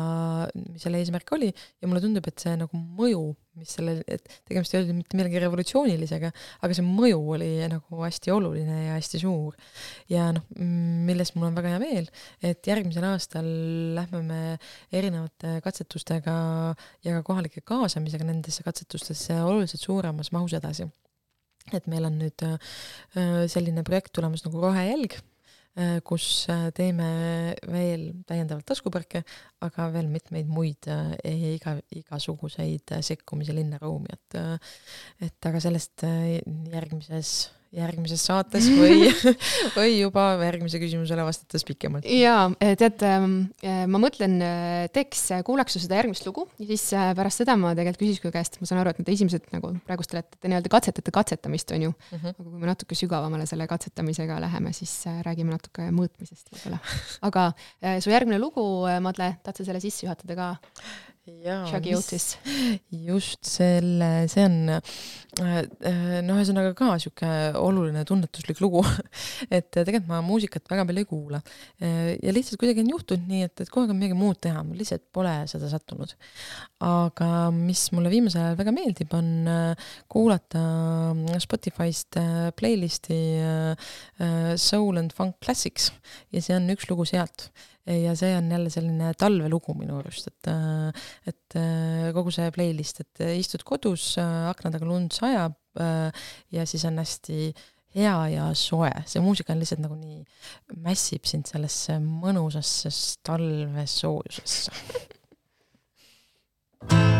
mis selle eesmärk oli ja mulle tundub, et see nagu mõju, mis selle, et tegemist ei olnud mitte millegi revolutsioonilisega, aga see mõju oli nagu hästi oluline ja hästi suur. ja noh, millest mul on väga hea meel, et järgmisel aastal lähme me erinevate katsetustega ja ka kohalike kaasamisega nendesse katsetustesse oluliselt suuremas mahus edasi. et meil on nüüd äh, selline projekt tulemas nagu Rohejälg kus äh, teeme veel täiendavalt taskuparke, aga veel mitmeid muid äh, iga, igasuguseid sekkumisi linnaruumi, et et aga sellest järgmises järgmises saates või, [LAUGHS] või juba järgmise küsimusele vastates pikemalt? jaa, tead, ähm, äh, ma mõtlen, äh, teeks, kuulaks su seda järgmist lugu ja siis pärast seda ma tegelikult küsiks su käest, ma saan aru, et need esimesed nagu praegust te olete nii-öelda katsetate katsetamist, on ju mm, -hmm. aga kui me natuke sügavamale selle katsetamisega läheme, siis räägime natuke mõõtmisest võib-olla. aga su järgmine lugu, Madle, tahad sa selle sisse juhatada ka? Shaggy Otis. just selle, see on äh, no ühesõnaga ka sihuke oluline tunnetuslik lugu [LAUGHS] et tegelikult ma muusikat väga palju ei kuula. ja lihtsalt kuidagi on juhtunud nii, et, et kogu aeg on midagi muud teha, mul lihtsalt pole seda sattunud. aga mis mulle viimasel ajal väga meeldib, on äh, kuulata Spotify'st äh, playlist'i Soul and Funk Classics ja see on üks lugu sealt ja see on jälle selline talvelugu minu arust, et, äh, et äh, kogu see playlist, et istud kodus, äh, akna taga lund sajab ja siis on hästi hea ja soe, see muusika on lihtsalt nagu nii, mässib sind sellesse mõnusasse talvesoojusesse [LAUGHS]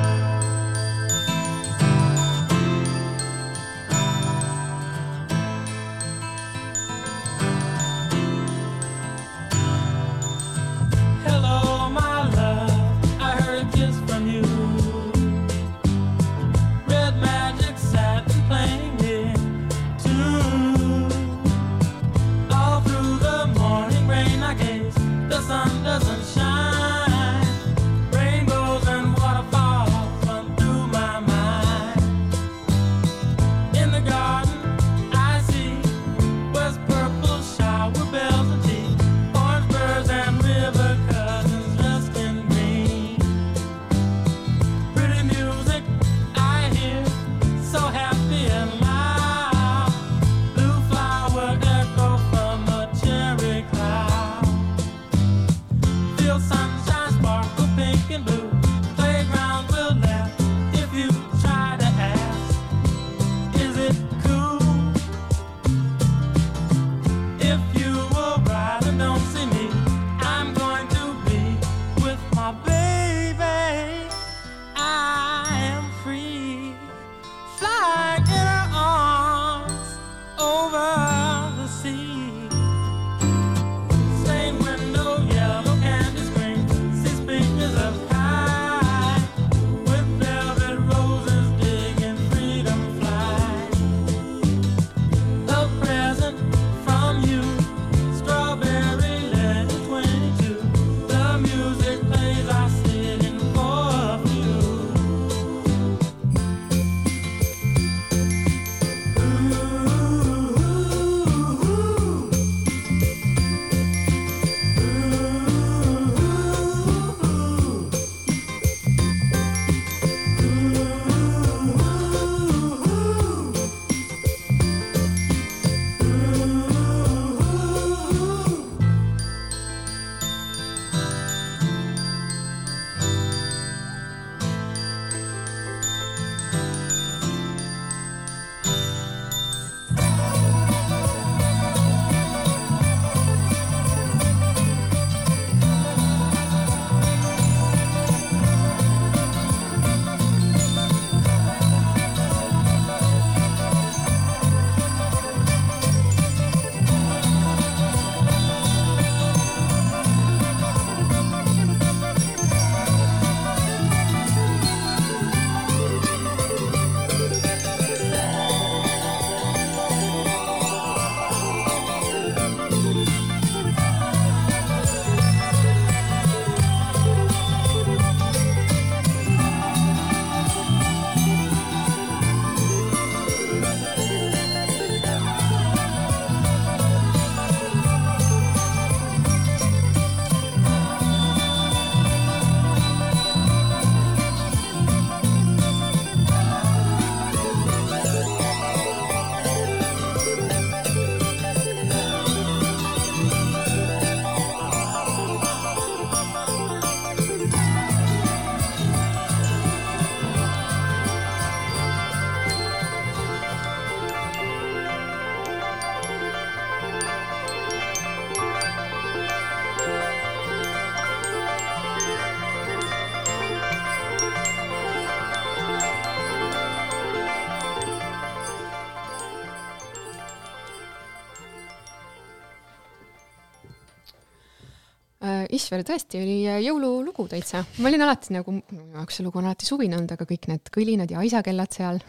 Isver tõesti oli äh, jõululugu täitsa, ma olin alati nagu, minu jaoks see lugu on alati suvine olnud, aga kõik need kõlinad ja aisakellad seal,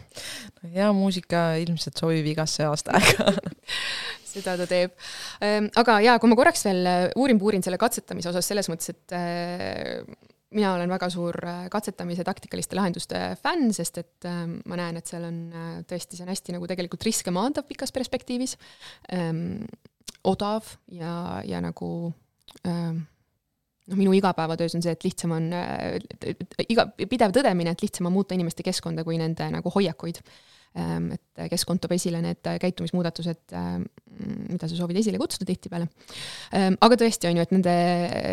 hea muusika ilmselt sobib igasse aastaaega. [LAUGHS] Seda ta teeb. aga jaa, kui ma korraks veel äh, uurin-puurin selle katsetamise osas selles mõttes, et äh, mina olen väga suur katsetamise taktikaliste lahenduste fänn, sest et ma näen, et seal on tõesti, see on hästi nagu tegelikult riske maandav pikas perspektiivis. Ähm,, odav ja, ja nagu ähm, noh, minu igapäevatöös on see, et lihtsam on äh, iga, pidev tõdemine, et lihtsam on muuta inimeste keskkonda kui nende nagu hoiakuid. Et keskkond toob esile need käitumismuudatused ähm,, mida sa soovid esile kutsuda tihtipeale ähm,. aga tõesti on ju, et nende,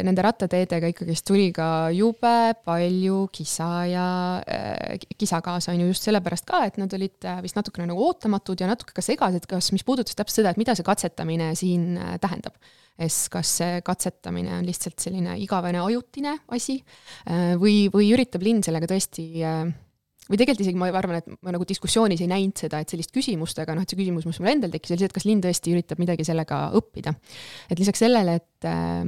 nende rattateedega ikkagist tuli ka jube palju kisa ja äh, kisa kaasa, on ju, just sellepärast ka, et nad olid äh, vist natukene nagu ootamatud ja natuke ka segased, kas, mis puudutas täpselt seda, et mida see katsetamine siin äh, tähendab es kas see katsetamine on lihtsalt selline igavene ajutine asi äh, või, või üritab linn sellega tõesti äh, või tegelikult isegi ma arvan, et ma nagu diskussioonis ei näinud seda, et sellist küsimust, aga noh, et see küsimus, mis mul endal tekkis, oli see, et kas linn tõesti üritab midagi sellega õppida. et lisaks sellele, et äh,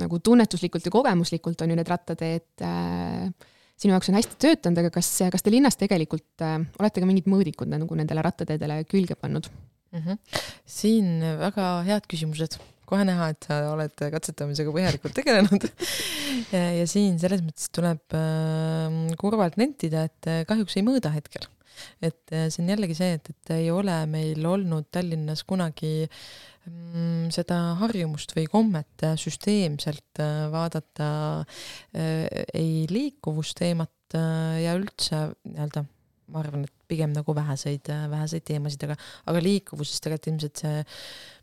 nagu tunnetuslikult ja kogemuslikult on ju need rattateed äh, sinu jaoks on hästi töötanud, aga kas, kas te linnas tegelikult äh, olete ka mingid mõõdikud nagu nendele rattateedele külge pannud mm? -hmm. siin väga head küsimused kohe näha, et sa oled katsetamisega põhjalikult tegelenud ja, siin selles mõttes tuleb äh, kurvalt nentida, et äh, kahjuks ei mõõda hetkel. et äh, see on jällegi see, et, et ei ole meil olnud Tallinnas kunagi mm, seda harjumust või kommet äh, süsteemselt vaadata ei liikuvusteemat ja üldse nii-öelda ma arvan, et pigem nagu väheseid, äh, väheseid teemasid, aga, aga liikuvuses tegelikult ilmselt see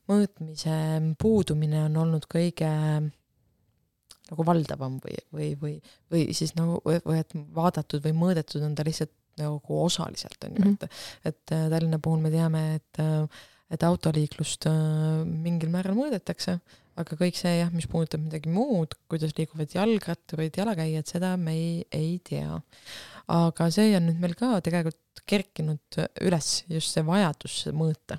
mõõtmise puudumine on olnud kõige nagu valdavam või, või, või, või siis nagu, või et vaadatud või mõõdetud on ta lihtsalt nagu osaliselt, on ju, et, et äh, Tallinna puhul me teame, et, äh, et autoliiklust äh, mingil määral mõõdetakse, aga kõik see jah, mis puudutab midagi muud, kuidas liiguvad jalgratturid, jalakäijad, seda me ei, ei tea. aga see on nüüd meil ka tegelikult kerkinud üles, just see vajadus mõõta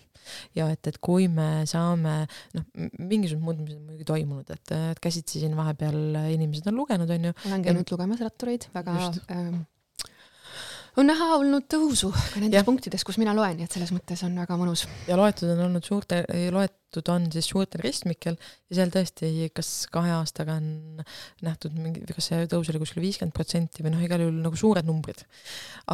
ja et, et kui me saame, noh, mingisugused muutmised on muidugi toimunud, et, et käsitsi siin vahepeal inimesed on lugenud, on ju, olen käinud lugemas rattureid, väga Just. ähm, on näha olnud tõusu ka nendes Jah. punktides, kus mina loen, nii et selles mõttes on väga mõnus. ja loetud on olnud suurte, loetud on siis suurtel ristmikel ja seal tõesti, kas kahe aastaga on nähtud mingi, kas see tõus oli kuskil viiskümmend protsenti või noh, igal juhul nagu suured numbrid.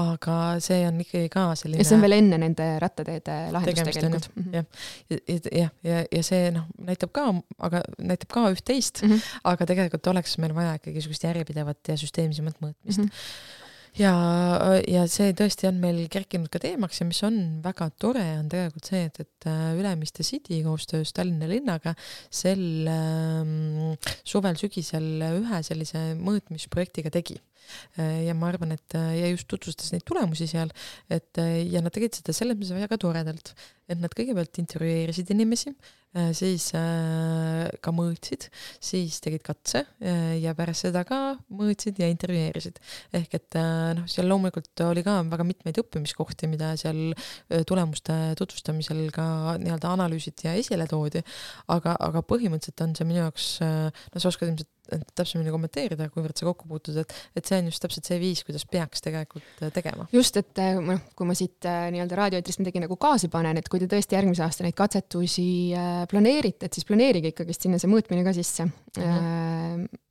aga see on ikkagi ka selline ja see on veel enne nende rattateede lahendust tegelikult. Mhm. jah. ja, ja, ja, ja, ja see noh, näitab ka, aga näitab ka üht-teist mm. -hmm. aga tegelikult oleks meil vaja ikkagi niisugust järjepidevat ja süsteemsemat mõõtmist mm. -hmm. Ja, ja see tõesti on meil kerkinud ka teemaks ja mis on väga tore, on tegelikult see, et, et äh, Ülemiste City koostöös Tallinna linnaga sel ähm, suvel-sügisel ühe sellise mõõtmisprojektiga tegi ja ma arvan, et ja just tutvustas neid tulemusi seal, et ja nad tegid seda selles mõttes väga toredalt, et nad kõigepealt intervjueerisid inimesi, siis äh, ka mõõtsid, siis tegid katse äh, ja pärast seda ka mõõtsid ja intervjueerisid. ehk et äh, noh, seal loomulikult oli ka väga mitmeid õppimiskohti, mida seal äh, tulemuste tutvustamisel ka nii-öelda analüüsiti ja esile toodi, aga, aga põhimõtteliselt on see minu jaoks, no sa oskad ilmselt täpsemini kommenteerida, kuivõrd sa kokku puutud, et, et see on just täpselt see viis, kuidas peaks tegelikult äh, tegema. just, et äh, noh, kui ma siit äh, nii-öelda raadioeetrist midagi nagu kaasa panen, et kui te tõesti järgmise aasta neid katsetusi planeerite, et siis planeerige ikkagist sinna see mõõtmine ka sisse mm. -hmm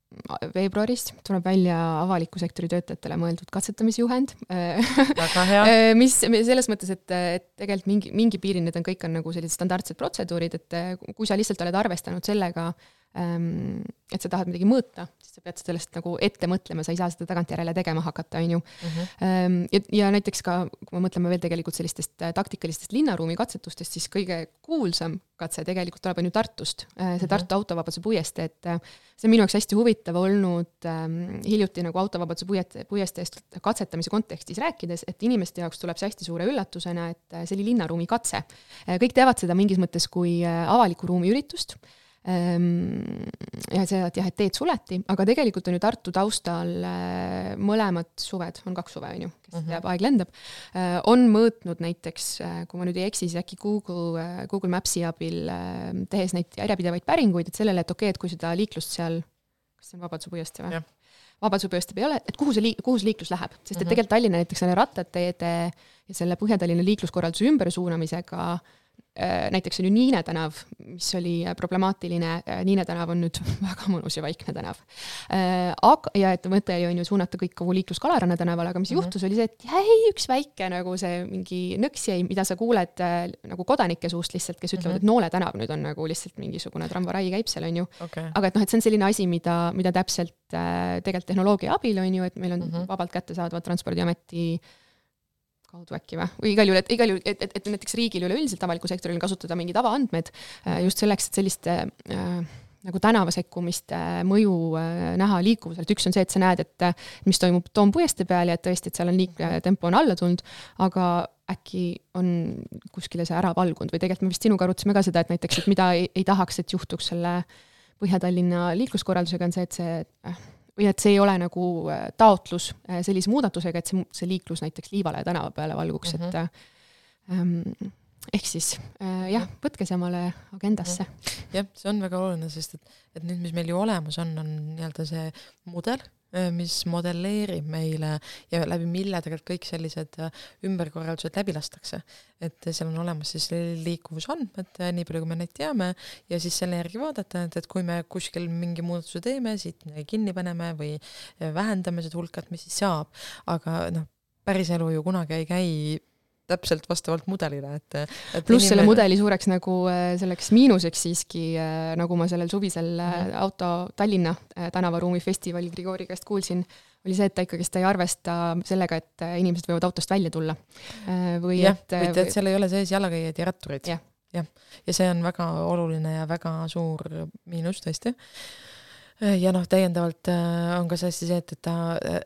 veebruaris tuleb välja avaliku sektori töötajatele mõeldud katsetamisjuhend väga hea. [LAUGHS] mis selles mõttes, et, et tegelikult mingi, mingi piirini need on kõik on nagu sellised standardsed protseduurid, et kui sa lihtsalt oled arvestanud sellega, et sa tahad midagi mõõta, siis sa pead sellest nagu ette mõtlema, sa ei saa seda tagantjärele tegema hakata, on ju. ja, ja näiteks ka, kui me mõtleme veel tegelikult sellistest taktikalistest linnaruumi katsetustest, siis kõige kuulsam katse tegelikult tuleb, on ju Tartust, see Tartu autovabaduse puiestee, et see on minu jaoks hästi huvitav olnud ähm, hiljuti nagu autovabaduse puiet-, puiesteest katsetamise kontekstis rääkides, et inimeste jaoks tuleb see hästi suure üllatusena, et see oli linnaruumi katse. kõik teavad seda mingis mõttes kui avaliku ruumi üritust ja see, et jah, et teed suleti, aga tegelikult on ju Tartu taustal mõlemad suved, on kaks suve, on ju, kes Mhm. teab, aeg lendab, on mõõtnud näiteks, kui ma nüüd ei eksi, siis äkki Google, Google Maps'i abil tehes neid järjepidevaid päringuid, et sellele, et okei okay,, et kui seda liiklust seal kas see on Vabaduse puiestee või? Vabaduse puiestee ei ole, et kuhu see liik-, kuhu see liiklus läheb, sest et Mhm. tegelikult Tallinna näiteks selle rattateede ja selle Põhja-Tallinna liikluskorralduse ümbersuunamisega äh, näiteks on ju Niine tänav, mis oli äh, problemaatiline, Niine tänav on nüüd [LAUGHS] väga mõnus ja vaikne tänav. aga, ja et mõte oli on ju suunata kõik kogu liiklus Kalaranna tänavale, aga mis Mhm. juhtus, oli see, et jäi üks väike nagu see mingi nõks jäi, mida sa kuuled äh, nagu kodanike suust lihtsalt, kes ütlevad, Mhm. et Noole tänav nüüd on nagu lihtsalt mingisugune tramvarai käib seal, on ju. okei, aga et noh, et see on selline asi, mida, mida täpselt äh, tegelikult tehnoloogia abil on ju, et meil on mm. -hmm. vabalt kättesaadavad Transpordiameti kaudu äkki või, või igal juhul, et igal juhul, et, et, et näiteks riigil üleüldiselt avalikul sektoril kasutada mingeid avaandmeid äh, just selleks, et selliste äh, nagu tänava sekkumiste mõju äh, näha liikuvusele, et üks on see, et sa näed, et äh, mis toimub Toom puiestee peal ja et tõesti, et seal on liikletempo on alla tulnud, aga äkki on kuskile see ära valgunud. Või tegelikult me vist sinuga arutasime ka seda, et näiteks, et mida ei, ei tahaks, et juhtuks selle Põhja-Tallinna liikluskorraldusega, on see, et see äh, või et see ei ole nagu äh, taotlus äh, sellise muudatusega, et see, see liiklus näiteks Liivalaia tänava peale valguks mm, -hmm. et ähm, ehk siis äh, jah, võtke see omale agendasse. jah, see on väga oluline, sest et, et nüüd, mis meil ju olemas on, on nii-öelda see mudel, mis modelleerib meile ja läbi mille tegelikult kõik sellised äh, ümberkorraldused läbi lastakse. et seal on olemas siis liikuvusandmed, nii palju, kui me neid teame, ja siis selle järgi vaadata, et, et kui me kuskil mingi muudatuse teeme, siit kinni paneme või vähendame seda hulka, et mis siis saab. aga noh, päris elu ju kunagi ei käi täpselt vastavalt mudelile, et, et pluss selle mudeli suureks nagu äh, selleks miinuseks siiski, nagu ma sellel suvisel mm auto Tallinna äh, tänavaruumi festivalil Grigori käest kuulsin, oli see, et ta ikkagist ei arvesta sellega, et äh, inimesed võivad autost välja tulla. või jah, et, või et seal ei ole sees jalakäijaid ja rattureid jah, ja see on väga oluline ja väga suur miinus tõesti. Ja noh, täiendavalt äh, on ka see hästi see, et, et ta,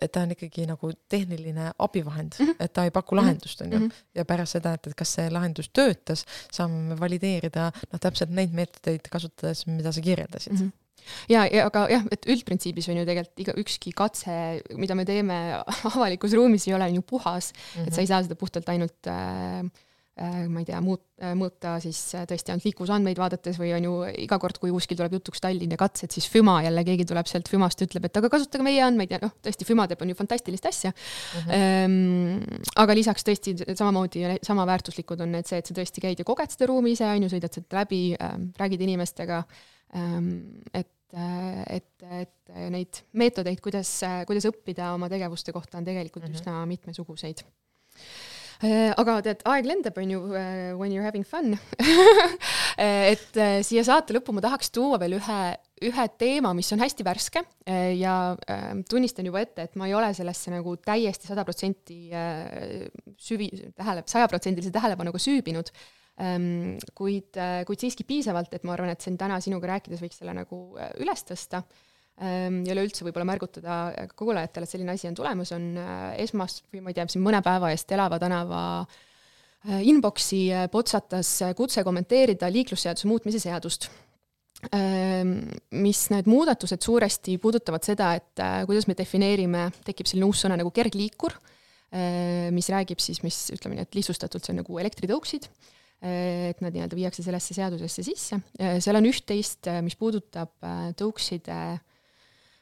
et ta on ikkagi nagu tehniline abivahend mm, Mhm. -hmm. et ta ei paku lahendust, on ju. Mhm. ja pärast seda, et, et kas see lahendus töötas, saame me valideerida noh, täpselt neid meetodeid kasutades, mida sa kirjeldasid mm. Mhm. ja, ja aga jah, et üldprintsiibis on ju tegelikult iga ükski katse, mida me teeme avalikus ruumis, ei ole ju puhas mm, -hmm. -hmm. et sa ei saa seda puhtalt ainult äh, äh, ma ei tea, muut-, mõõta siis äh, tõesti ainult liiklusandmeid vaadates või on ju iga kord, kui kuskil tuleb jutuks Tallinn ja katsed, siis FÜMA jälle keegi tuleb sealt FÜMast ütleb, et aga kasutage meie andmeid ja noh, tõesti FÜMA teeb, on ju fantastilist asja mm. -hmm. aga lisaks tõesti samamoodi ja sama väärtuslikud on need see, et sa tõesti käid ja koged seda ruumi ise, on ju, sõidad sealt läbi ähm,, räägid inimestega ähm,, et et, et neid meetodeid, kuidas, kuidas õppida oma tegevuste kohta on tegelikult mm -hmm. üsna mitmesuguseid aga tead, aeg lendab, on ju, when you are having fun [LAUGHS] et äh, siia saate lõppu ma tahaks tuua veel ühe, ühe teema, mis on hästi värske ja tunnistan juba ette, et ma ei ole sellesse nagu täiesti sada protsenti süvi, tähele, sajaprotsendilise tähelepanuga süübinud ähm,. kuid, kuid siiski piisavalt, et ma arvan, et siin täna sinuga rääkides võiks selle nagu üles tõsta ja üleüldse võib-olla märgutada kuulajatele, et selline asi on tulemas, on esmas- või ma ei tea, siin mõne päeva eest Elava tänava inbox'i potsatas kutse kommenteerida liiklusseaduse muutmise seadust mis need muudatused suuresti puudutavad seda, et kuidas me defineerime, tekib selline uus sõna nagu kergliikur, mis räägib siis, mis ütleme nii, et lihtsustatult see on nagu elektritõuksid et nad nii-öelda viiakse sellesse seadusesse sisse. seal on üht-teist, mis puudutab tõukside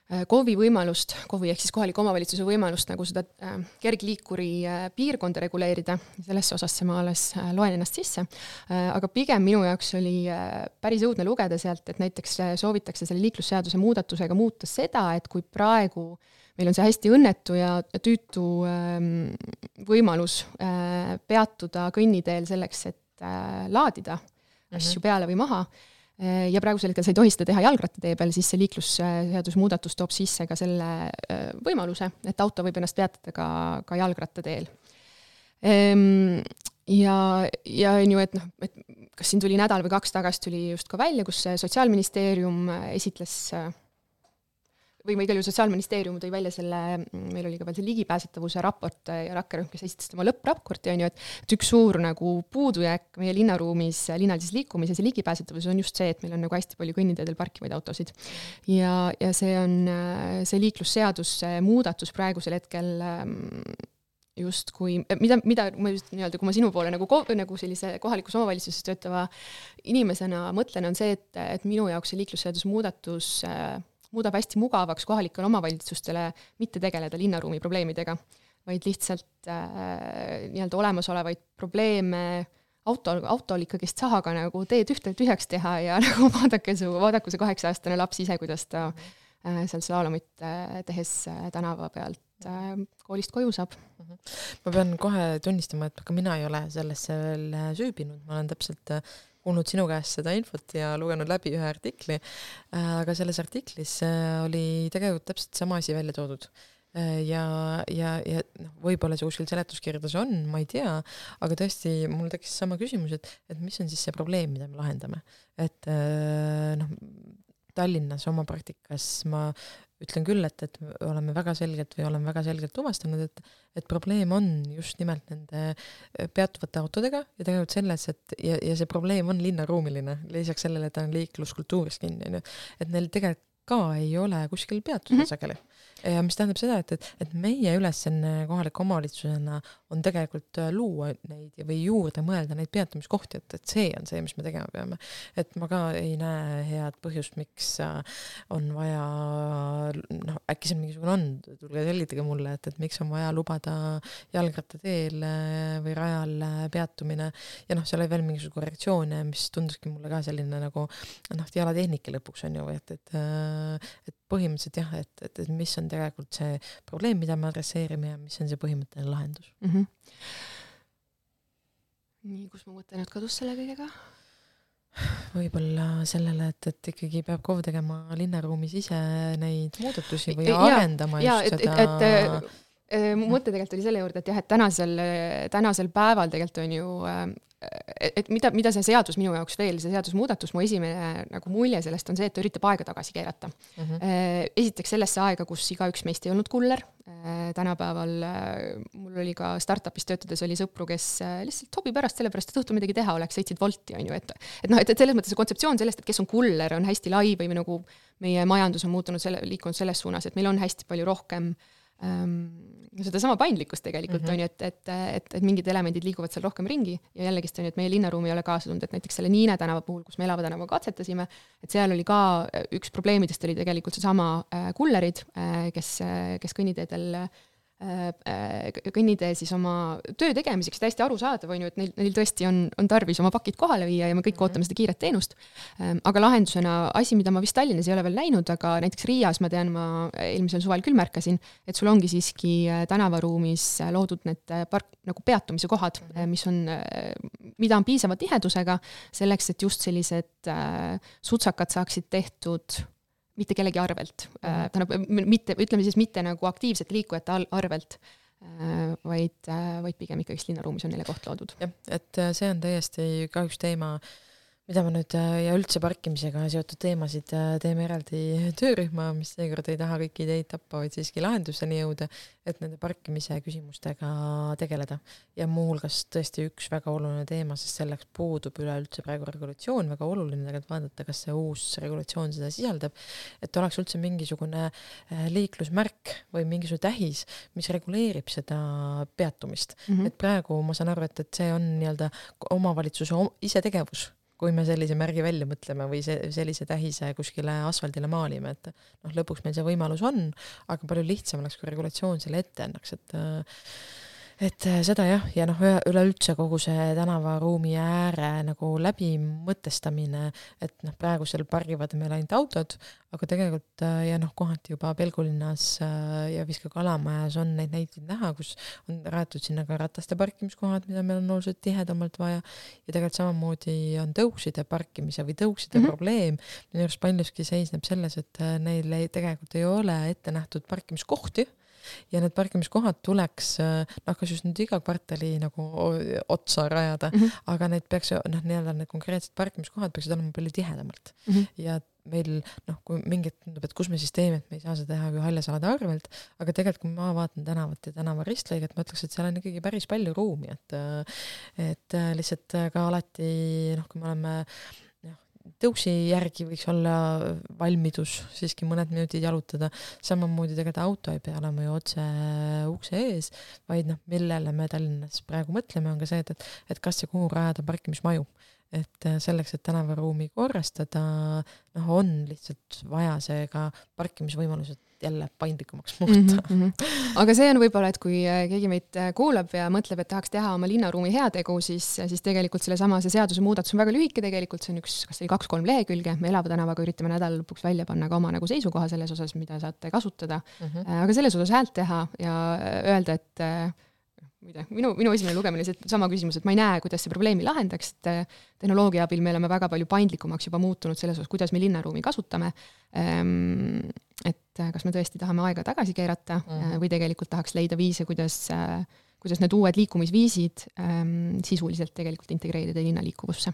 KOV-i võimalust, KOV-i ehk siis kohaliku omavalitsuse võimalust nagu seda kergliikuri piirkonda reguleerida, sellesse osasse ma alles loen ennast sisse, aga pigem minu jaoks oli päris õudne lugeda sealt, et näiteks soovitakse selle liiklusseaduse muudatusega muuta seda, et kui praegu meil on see hästi õnnetu ja tüütu võimalus peatuda kõnniteel selleks, et laadida asju peale või maha ja praegusel hetkel sa ei tohi seda teha jalgrattatee peal, siis see liiklusseaduse muudatus toob sisse ka selle võimaluse, et auto võib ennast peatada ka, ka jalgrattateel. ja, ja on ju, et noh, et kas siin tuli nädal või kaks tagasi tuli just ka välja, kus Sotsiaalministeerium esitles või ma igal juhul Sotsiaalministeerium tõi välja selle, meil oli ka veel see ligipääsetavuse raport ja rakkerühm, kes esitas oma lõppraporti, on ju, et et üks suur nagu puudujääk meie linnaruumis, linnalises liikumises ja ligipääsetavuses on just see, et meil on nagu hästi palju kõnniteedel parkivaid autosid. ja, ja see on see liiklusseaduse muudatus praegusel hetkel justkui, mida, mida ma just nii-öelda, kui ma sinu poole nagu, nagu sellise kohalikus omavalitsuses töötava inimesena mõtlen, on see, et, et minu jaoks see liiklusseaduse muudatus äh, muudab hästi mugavaks kohalikele omavalitsustele mitte tegeleda linnaruumi probleemidega, vaid lihtsalt äh, nii-öelda olemasolevaid probleeme auto, autol ikkagist sahaga nagu teed ühte tühjaks teha ja [LAUGHS] nagu vaadake su, vaadaku see kaheksa-aastane laps ise, kuidas ta äh, seal slaalomit äh, tehes äh, tänava pealt äh, koolist koju saab. ma pean kohe tunnistama, et ka mina ei ole sellesse veel äh, süübinud, ma olen täpselt äh, kuulnud sinu käest seda infot ja lugenud läbi ühe artikli, aga selles artiklis oli tegelikult täpselt sama asi välja toodud ja, ja, ja noh, võib-olla see kuskil seletuskirjades on, ma ei tea, aga tõesti, mul tekkis sama küsimus, et, et mis on siis see probleem, mida me lahendame. et noh, Tallinnas oma praktikas ma ütlen küll, et, et me oleme väga selgelt või oleme väga selgelt tuvastanud, et, et probleem on just nimelt nende äh, peatuvate autodega ja tegelikult selles, et ja, ja see probleem on linnaruumiline, lisaks sellele, et ta on liikluskultuurist kinni, onju. et neil tegelikult ka ei ole kuskil peatuda mm -hmm. sageli ja mis tähendab seda, et, et, et meie ülesanne kohaliku omavalitsusena on tegelikult äh, luua neid või juurde mõelda neid peatumiskohti, et, et see on see, mis me tegema peame. et ma ka ei näe head põhjust, miks äh, on vaja, noh, äkki see mingisugune on, tulge selgitage mulle, et, et miks on vaja lubada jalgrattateel äh, või rajal peatumine ja noh, seal oli veel mingisuguseid korrektsioone, mis tunduski mulle ka selline nagu noh, dialatehnika lõpuks on ju, et, et et põhimõtteliselt jah, et, et, et mis on tegelikult see probleem, mida me adresseerime ja mis on see põhimõtteline lahendus mm. -hmm. nii, kus mu mõte nüüd kadus selle kõigega? võib-olla sellele, et, et ikkagi peab KOV tegema linnaruumis ise neid muudatusi või ja, arendama ja, just et, seda et, et, et, mu mõte tegelikult oli selle juurde, et jah, et tänasel, tänasel päeval tegelikult on ju et mida, mida see seadus minu jaoks veel, see seadusmuudatus, mu esimene nagu mulje sellest on see, et ta üritab aega tagasi keerata mm. -hmm. esiteks sellesse aega, kus igaüks meist ei olnud kuller, äh, tänapäeval äh, mul oli ka startup'is töötades oli sõpru, kes lihtsalt hobi pärast, sellepärast et õhtul midagi teha oleks, sõitsid Wolti, on ju, et et noh, et, et selles mõttes see kontseptsioon sellest, et kes on kuller, on hästi lai või nagu meie majandus on muutunud selle, liikunud selles suunas, et meil on hästi palju rohkem ähm, sedasama paindlikkust tegelikult mm -hmm. on ju, et, et, et, et mingid elemendid liiguvad seal rohkem ringi ja jällegist on ju, et meie linnaruum ei ole kaasa tulnud, et näiteks selle Niine tänava puhul, kus me Elava tänava katsetasime, et seal oli ka üks probleemidest oli tegelikult seesama äh, kullerid äh,, kes, kes kõnniteedel äh, Äh, äh, kõnnitee siis oma töö tegemiseks, täiesti arusaadav on ju, et neil, neil tõesti on, on tarvis oma pakid kohale viia ja me kõik mm -hmm. ootame seda kiiret teenust. Ähm, aga lahendusena asi, mida ma vist Tallinnas ei ole veel näinud, aga näiteks Riias ma tean, ma eelmisel suvel küll märkasin, et sul ongi siiski äh, tänavaruumis loodud need park, nagu peatumise kohad, mhm. mis on, mida on piisava tihedusega selleks, et just sellised sutsakad saaksid tehtud mitte kellegi arvelt mm, -hmm. tähendab mitte, ütleme siis mitte nagu aktiivsete liikujate arvelt, äh, vaid, äh, vaid pigem ikkagist linnaruumis on neile koht loodud. jah, et see on täiesti ka üks teema, mida me nüüd äh, ja üldse parkimisega seotud teemasid äh, teeme eraldi [LAUGHS] töörühma, mis seekord ei taha kõiki ideid tappa, vaid siiski lahenduseni jõuda, et nende parkimise küsimustega tegeleda. ja muuhulgas tõesti üks väga oluline teema, sest selleks puudub üleüldse praegu regulatsioon, väga oluline tegelikult vaadata, kas see uus regulatsioon seda sisaldab, et oleks üldse mingisugune äh, liiklusmärk või mingisugune tähis, mis reguleerib seda peatumist mm. -hmm. et praegu ma saan aru, et, et see on nii-öelda omavalitsuse isetegevus kui me sellise märgi välja mõtleme või see, sellise tähise kuskile asfaldile maalime, et noh, lõpuks meil see võimalus on, aga palju lihtsam oleks, kui regulatsioon selle ette annaks, et et seda jah, ja noh, üleüldse kogu see tänavaruumi ääre nagu läbimõtestamine, et noh, praegusel pargivad meil ainult autod, aga tegelikult ja noh, kohati juba Pelgulinnas ja vist ka Kalamajas on neid näiteid näha, kus on rajatud sinna ka rataste parkimiskohad, mida meil on oluliselt tihedamalt vaja. Ja tegelikult samamoodi on tõukside parkimise või tõukside mm -hmm. probleem. Minu arust paljuski seisneb selles, et neil ei, tegelikult ei ole ette nähtud parkimiskohti ja need parkimiskohad tuleks noh, kas just nüüd iga kvartali nagu otsa rajada mm, -hmm. aga need peaks noh, nii-öelda need konkreetsed parkimiskohad peaksid olema palju tihedamalt mm -hmm. ja meil noh, kui mingit tundub, et kus me siis teeme, et me ei saa seda teha ju haljasalade arvelt, aga tegelikult kui ma vaatan tänavat ja tänava ristlõiget, ma ütleks, et seal on ikkagi päris palju ruumi, et et lihtsalt ka alati noh, kui me oleme tõuksi järgi võiks olla valmidus siiski mõned minutid jalutada, samamoodi tegelikult auto ei pea olema ju otse ukse ees, vaid noh, millele me Tallinnas praegu mõtleme, on ka see, et, et et kas ja kuhu rajada parkimismaju. Et äh, selleks, et tänavaruumi korrastada, noh, on lihtsalt vaja seega parkimisvõimalused jälle paindlikumaks muuta mm. -hmm. aga see on võib-olla, et kui äh, keegi meid äh, kuulab ja mõtleb, et tahaks teha oma linnaruumi heategu, siis, siis tegelikult sellesama, see seadusemuudatus on väga lühike tegelikult, see on üks, kas see oli kaks-kolm lehekülge, me Elava tänavaga üritame nädala lõpuks välja panna ka oma nagu seisukoha selles osas, mida saate kasutada mm. -hmm. aga selles osas häält teha ja öelda, et tea, minu, minu esimene lugemine oli seesama küsimus, et ma ei näe, kuidas see probleemi lahendaks, et äh, tehnoloogia abil me oleme väga palju paindlikumaks juba muutunud selles osas, kuidas me linnaruumi kasutame. Ehm, et äh, kas me tõesti tahame aega tagasi keerata mm või tegelikult tahaks leida viise, kuidas, kuidas need uued liikumisviisid ähm, sisuliselt tegelikult integreerida linnaliikuvusse.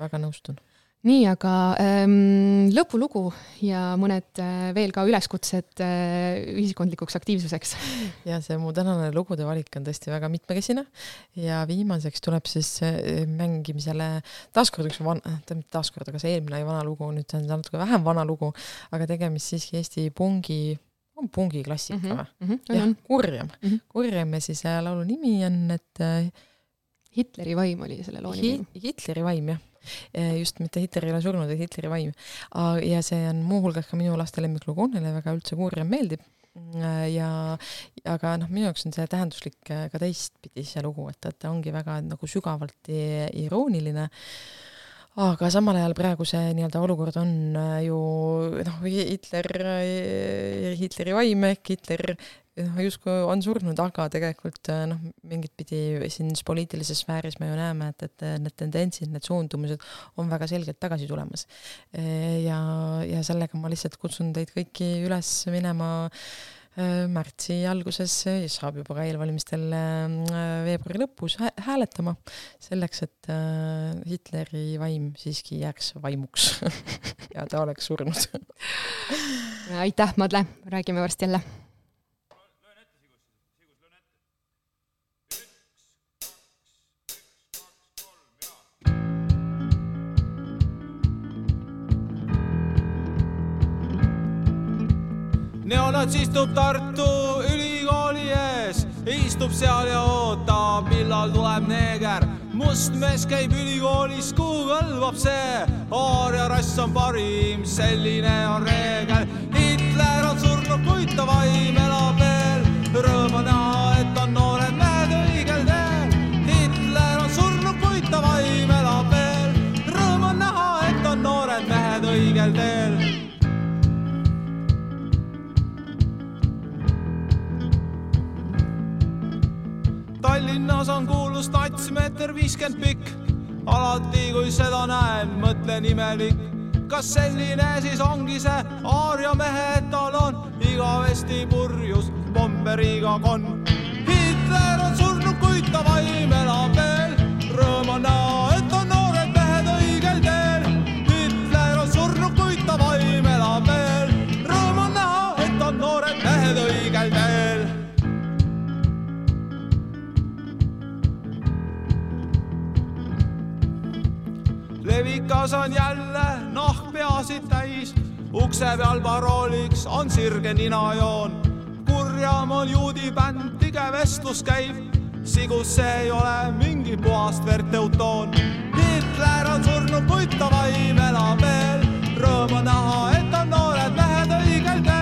väga nõustun nii, aga ähm, lõpulugu ja mõned äh, veel ka üleskutsed äh, ühiskondlikuks aktiivsuseks. [LAUGHS] ja see mu tänane lugude valik on tõesti väga mitmekesine ja viimaseks tuleb siis äh, mängimisele taaskord üks tähendab mitte taaskord, aga see eelmine vana lugu, nüüd see on natuke vähem vana lugu, aga tegemist siiski Eesti pungi on pungi klassika mhm, või mm -hmm.? jah, Kurjem mm. -hmm. Kurjem ja siis laulu nimi on, et Hitleri vaim oli selle loo nimi Hi. Hitleri vaim, jah just mitte Hitler ei ole surnud, vaid Hitleri vaim. ja see on muuhulgas ka minu laste lemmiklugu, neile väga üldse Kuurjam meeldib mm, ja aga noh, minu jaoks on see tähenduslik eh, ka teistpidi, see lugu, et, et ta ongi väga nagu sügavalt irooniline aga samal ajal praegu see nii-öelda olukord on eh, ju noh, Hitler, Hitleri vaim ehk Hitler noh, justkui on surnud, aga tegelikult äh, noh, mingit pidi siin poliitilises sfääris me ju näeme, et, et need tendentsid, need suundumused on väga selgelt tagasi tulemas. ja, ja sellega ma lihtsalt kutsun teid kõiki üles minema äh, märtsi alguses, saab juba ka eelvalimistel äh, veebruari lõpus hääletama, selleks et Hitleri vaim siiski jääks vaimuks [LAUGHS] ja ta oleks surnud. Aitäh, Madle, räägime varsti jälle neonaats istub Tartu Ülikooli ees, istub seal ja ootab, millal tuleb neeger. must mees käib ülikoolis, kuhu kõlbab see, aaria rass on parim, selline on reegel. Hitler on surnud, kuid ta vaim elab veel, rõõm on näha, Tallinnas on kuulus nats meeter viiskümmend pikk. alati, kui seda näen, mõtlen imelik. kas selline siis ongi see Aarja mehe etalon, igavesti purjus bomberiga konn. Hitler on surnud, kuid ta vaim elab veel, rõõm on näha, pikas on jälle nahk peasid täis, ukse peal parooliks on sirge ninajoon. kurjam on juudi bänd, tige vestlus käib, sigus see ei ole mingi puhast verd teutoon. Hitler on surnud, kuid ta vaim elab veel, rõõm on näha, et on noored mehed õigel teel.